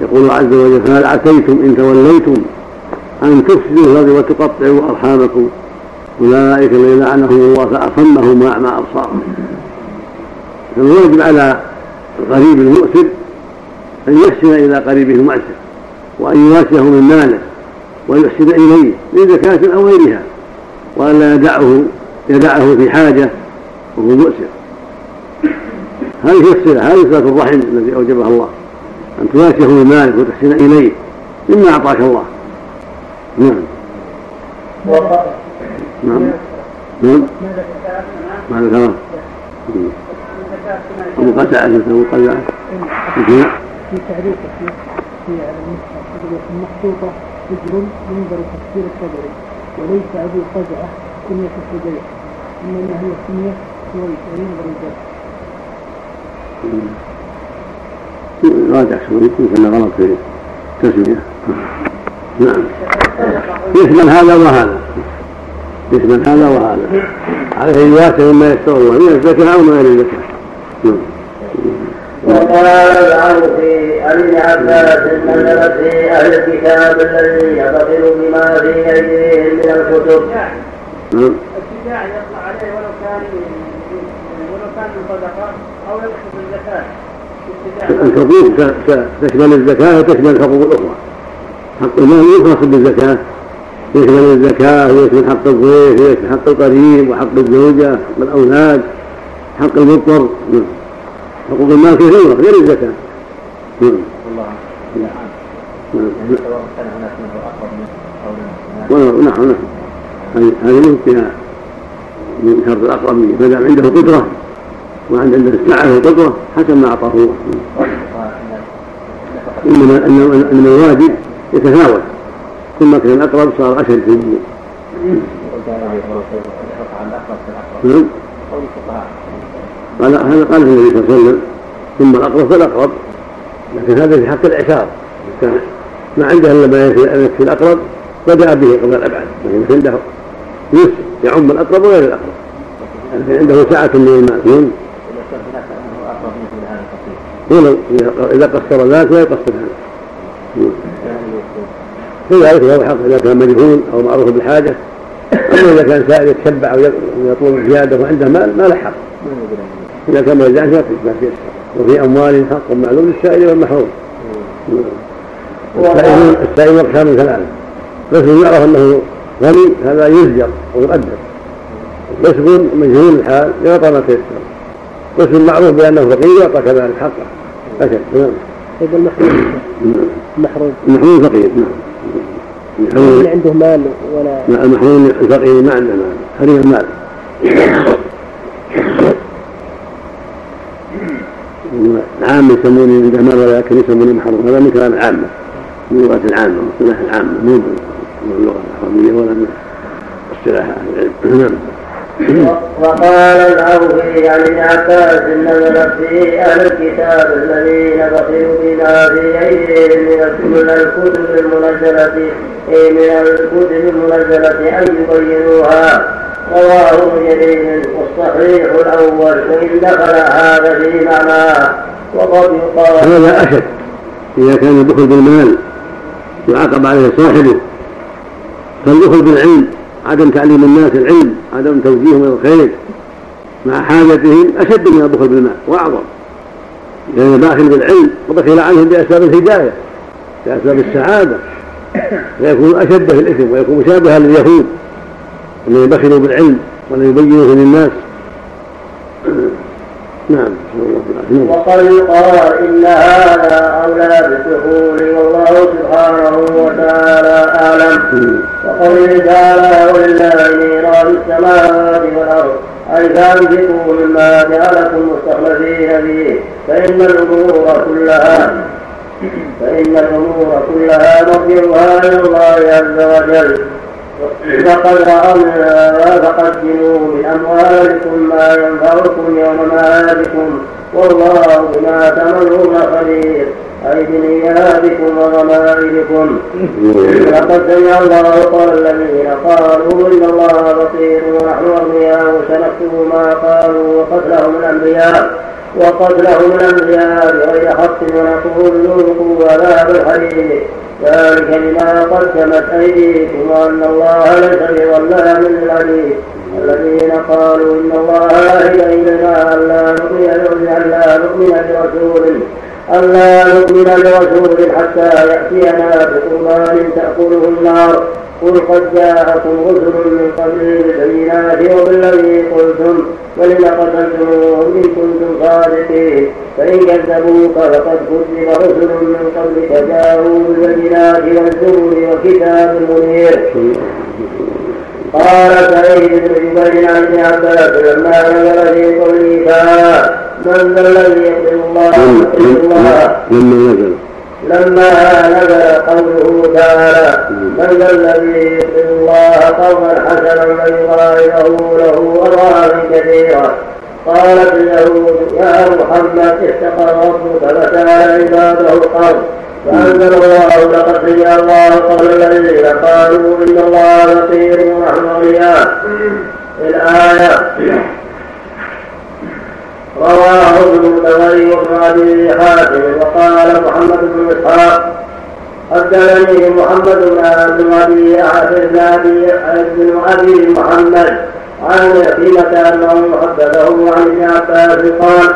يقول عز وجل فهل عسيتم إن توليتم أن تفسدوا الأرض وتقطعوا أرحامكم؟ أولئك الذين لعنهم الله فأصمهم وأعمى أبصارهم. فالواجب على القريب المؤسر أن يحسن إلى قريبه المؤسر وأن يواسيه من ماله ويحسن إليه من زكاة أو غيرها وأن لا يدعه يدعه في حاجة وهو مؤسر. هذه الصلة هذه صلة الرحم الذي أوجبها الله أن تواسيه من مالك وتحسن إليه مما أعطاك الله. نعم. نعم. نعم. ماذا ذكره أبو قتادة أبو قتادة
في تعريفه في المخطوطة حجر منظر تفسير الصدر وليس أبو قزعة كنية الحجية إنما هي كنية وينظر الجرح
راجع شوي يمكن غلط في التسمية نعم. يشمل هذا وهذا يشمل هذا وهذا عليه يواسع مما يستر الله من الزكاة أو من غير الزكاة
وقال عنه في ابن عباس نزلت في أهل الكتاب الذي يبطل بما في ايديهم من الكتب.
نعم.
الشجاع يطلع عليه ولو كان ولو كان من صدقه أو يقصد الزكاه.
الحقوق تشمل الزكاة وتشمل الحقوق الأخرى حق المال يختص بالزكاة يشمل الزكاة ويشمل حق الضيف ويشمل حق القريب وحق الزوجة وحق الأولاد حق المضطر. نعم. حقوق المال كثيرة غير الزكاة. نعم. نعم. نعم نعم. هذه فيها من شرط الأقرب ما دام عنده قدرة وعند عنده السعة والقدرة حسب ما أعطاه. الله إنما أن الواجب يتفاوت. ما كان الأقرب صار أشد في الدين نعم. قال هذا قال النبي صلى الله عليه وسلم ثم الاقرب فالأقرب. لكن هذا في حق الإعشار. كان ما عنده إلا ما يكفي الأقرب بدأ به قبل الابعد لكن عنده يسر يعم الأقرب وغير الأقرب. لكن عنده سعة من المال إذا قصر ذاك لا يقصر هذا. كذلك له حق إذا كان مجهول أو معروف بالحاجة. أما إذا كان سائل يتشبع أو يطلب زيادة وعنده مال ما له حق. إذا كان ما يزعج ما في وفي أموال حق معلوم للسائل والمحروم. السائل السائل أقسام ثلاثة. قسم يعرف أنه غني هذا يزجر ويقدر. قسم مجهول الحال يعطى ما تيسر. قسم معروف بأنه فقير يعطى كذلك حقه. أكد نعم.
طيب المحروم المحروم.
المحروم فقير. نعم.
اللي عنده مال ولا؟
المحروم الفقير ما عنده مال حريم المال. العامة يسموني عنده مال ولكن يسموني محروم هذا من كلام العامة من لغة العامة اصطلاح العامة. مو من اللغة العربية ولا من اصطلاح أهل العلم. نعم.
وقال العوفي عن ابن عباس نزلت في أهل الكتاب الذين بخلوا بما في ايديهم من الكتب المنزلة من الكتب المنزلة أن يبينوها رواه جرير والصحيح الأول فان دخل هذا في معناه وقد يقال
هذا اشد إذا كان البخل بالمال يعاقب عليه صاحبه فالبخل بالعلم عدم تعليم الناس العلم عدم توجيههم إلى الخير مع حاجتهم أشد من البخل بالمال وأعظم. لأن باخل بالعلم وبخل عنهم بأسباب الهداية بأسباب السعادة فيكون اشد في الإثم ويكون مشابها لليهود الذين بخلوا بالعلم ولم يبينوه للناس.
نعم وقد يقال إن هذا أولى بالدخول والله سبحانه وتعالى أعلم. وقوله تعالى ولله ميراث السماوات والأرض اي فانفقوا مما جعلكم مستخلفين فيه فإن الأمور كلها فإن الأمور كلها مرجعها إلى الله عز وجل. فقد رأونا فقدموا من أموالكم ما ينفعكم يوم معادكم والله بما تعملون خبير. أي بنياتكم وضمائركم لقد سمع الله قول الذين قالوا إن الله بصير ونحن أغنياء. سنكتب ما قالوا وقتلهم الأنبياء. وقتلهم الأنبياء بغير حق ونقول ذوقوا عذاب الحريق ذلك بما قدمت أيديكم وأن الله ليس بظلام للعبيد. الذين قالوا إن الله عهد إلينا ألا نؤمن ألا نؤمن برسول ألا نؤمن لرسول حتى يأتينا بقربان تأكله النار. قل قد جاءكم رسل من قبل بالبينات وبالذي قلتم ولم قتلتموهم إن كنتم صادقين. فإن كذبوك فقد كذب رسل من قبلك جاءوا بالبينات والزبر وكتاب منير قال سعيد بن جبير عن ابن عباس لما نزل في قوله تعالى من ذا الذي يقبل الله الله لما نزل لما نزل قوله تعالى من ذا الذي يقبل الله قوما حسنا فيضاعفه له اضعافا كثيره قالت اليهود يا محمد اتقى ربك فسال عباده القرض فأنزل الله لقد سمع الله قول الذين قالوا إن الله ونحن أولياء الآية رواه ابن متغير بن ابي حاتم وقال محمد بن إسحاق حدثني محمد بن ابي بن أبي محمد عن يتيمة انه حدثه عن ابن عباس قال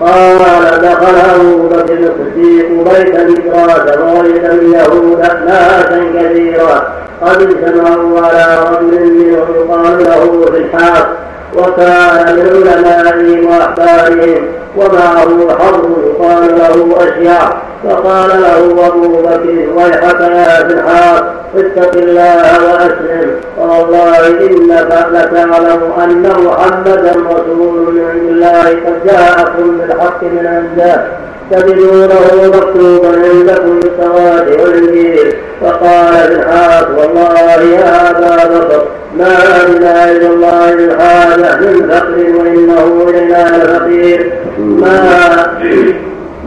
قال دخل أبو بكر الصديق بيت الإكراس ووجد اليهود ناسا كثيرا قد اجتمعوا على رجل منهم يقال له في الحاق وكان من علمائهم واحبارهم ومعه حرب يقال له أشياء. فقال له أبو بكر ويحك يا بالحق اتق الله وأسلم. والله إنك لتعلم أن محمدا رسول من عند الله قد جاءكم بالحق من عنده. تجدونه مكتوبا عندكم بالتوراة والإنجيل. فقال بالحق والله يا ابا ما عندنا الا الله حاجة من فقر وإنه الينا لفقير. ما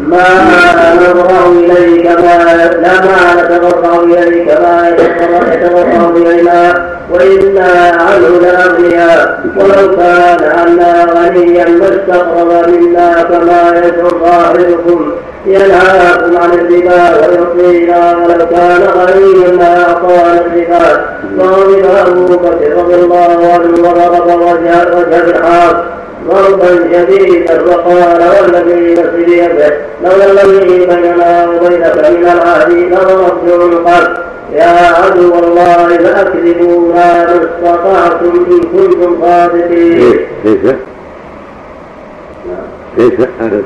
ما نضرع إليك ما لا ما نتضرع إليك ما يتضرع إلينا وإنا عنه لأغنياء ولو كان عنا غنيا ما استقرب منا كما يدعو ظاهركم ينهاكم عن الربا ويعطينا ولو كان غنيا ما أعطانا الربا فغضب أبو بكر رضي الله عنه وضرب وجه وجه الحاق ضربا شديدا وقال والذي نفسي بيده لولا الذي بيننا وبينك من العهد لضربت عنقك يا عدو الله فاكذبوا ما استطعتم ان كنتم صادقين. كيف؟ كيف هذا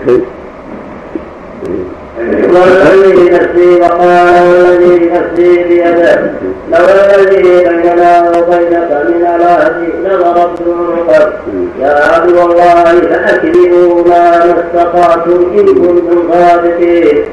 كيف؟ والذي نفسي وقال والذي نفسي بيده لو الذي بيننا وبينك من العهد لضربت عنقك. يا عدو الله فاكذبوا ما استطعتم إن كنتم صادقين.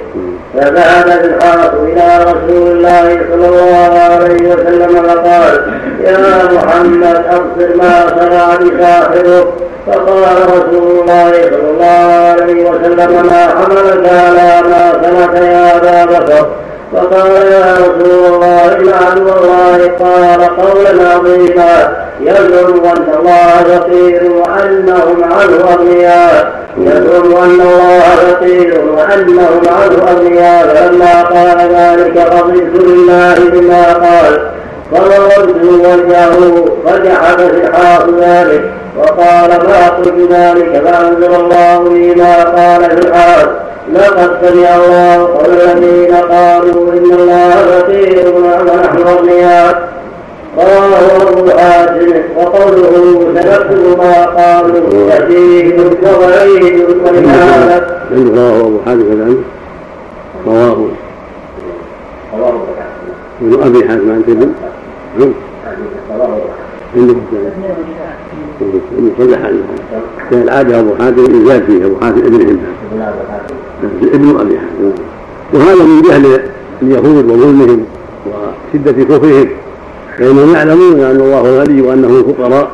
فذهب الحاق إلى رسول الله صلى الله عليه وسلم فقال يا محمد أبصر ما صنع بساحرك فقال رسول الله صلى الله عليه وسلم ما حملك على ما صنعت يا أبا بكر فقال يا رسول الله نعم والله قال قولا عظيما يزعم ان الله فقير وانهم عنه اغنياء يزعم ان الله فقير وانهم عنه اغنياء فلما قال ذلك رضيت بالله بما قال فضربت وجهه فجحد سحاق ذلك وقال ما قلت ذلك فانزل الله لي ما قال الحال لقد سمع الله قول الذين قالوا إن الله فقير ونحن اغنياء رواه ابو حاتم وقوله سنكتب ما قالوا ياتيه ووعيد ولهذا
رواه ابو حاتم كذلك رواه ابن ابي حاتم عن ابن صلح كان العادة أبو حاتم يزاد فيه أبو حاتم ابن ابن ابي حاتم وهذا من جهل اليهود وظلمهم وشدة كفرهم فانهم يعلمون أن الله الغني وانه الفقراء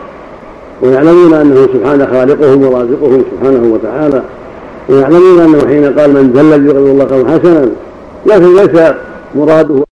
ويعلمون أنه سبحانه خالقهم ورازقهم سبحانه وتعالى ويعلمون أنه حين قال من ذا الذي الله قرضا حسنا لكن ليس مراده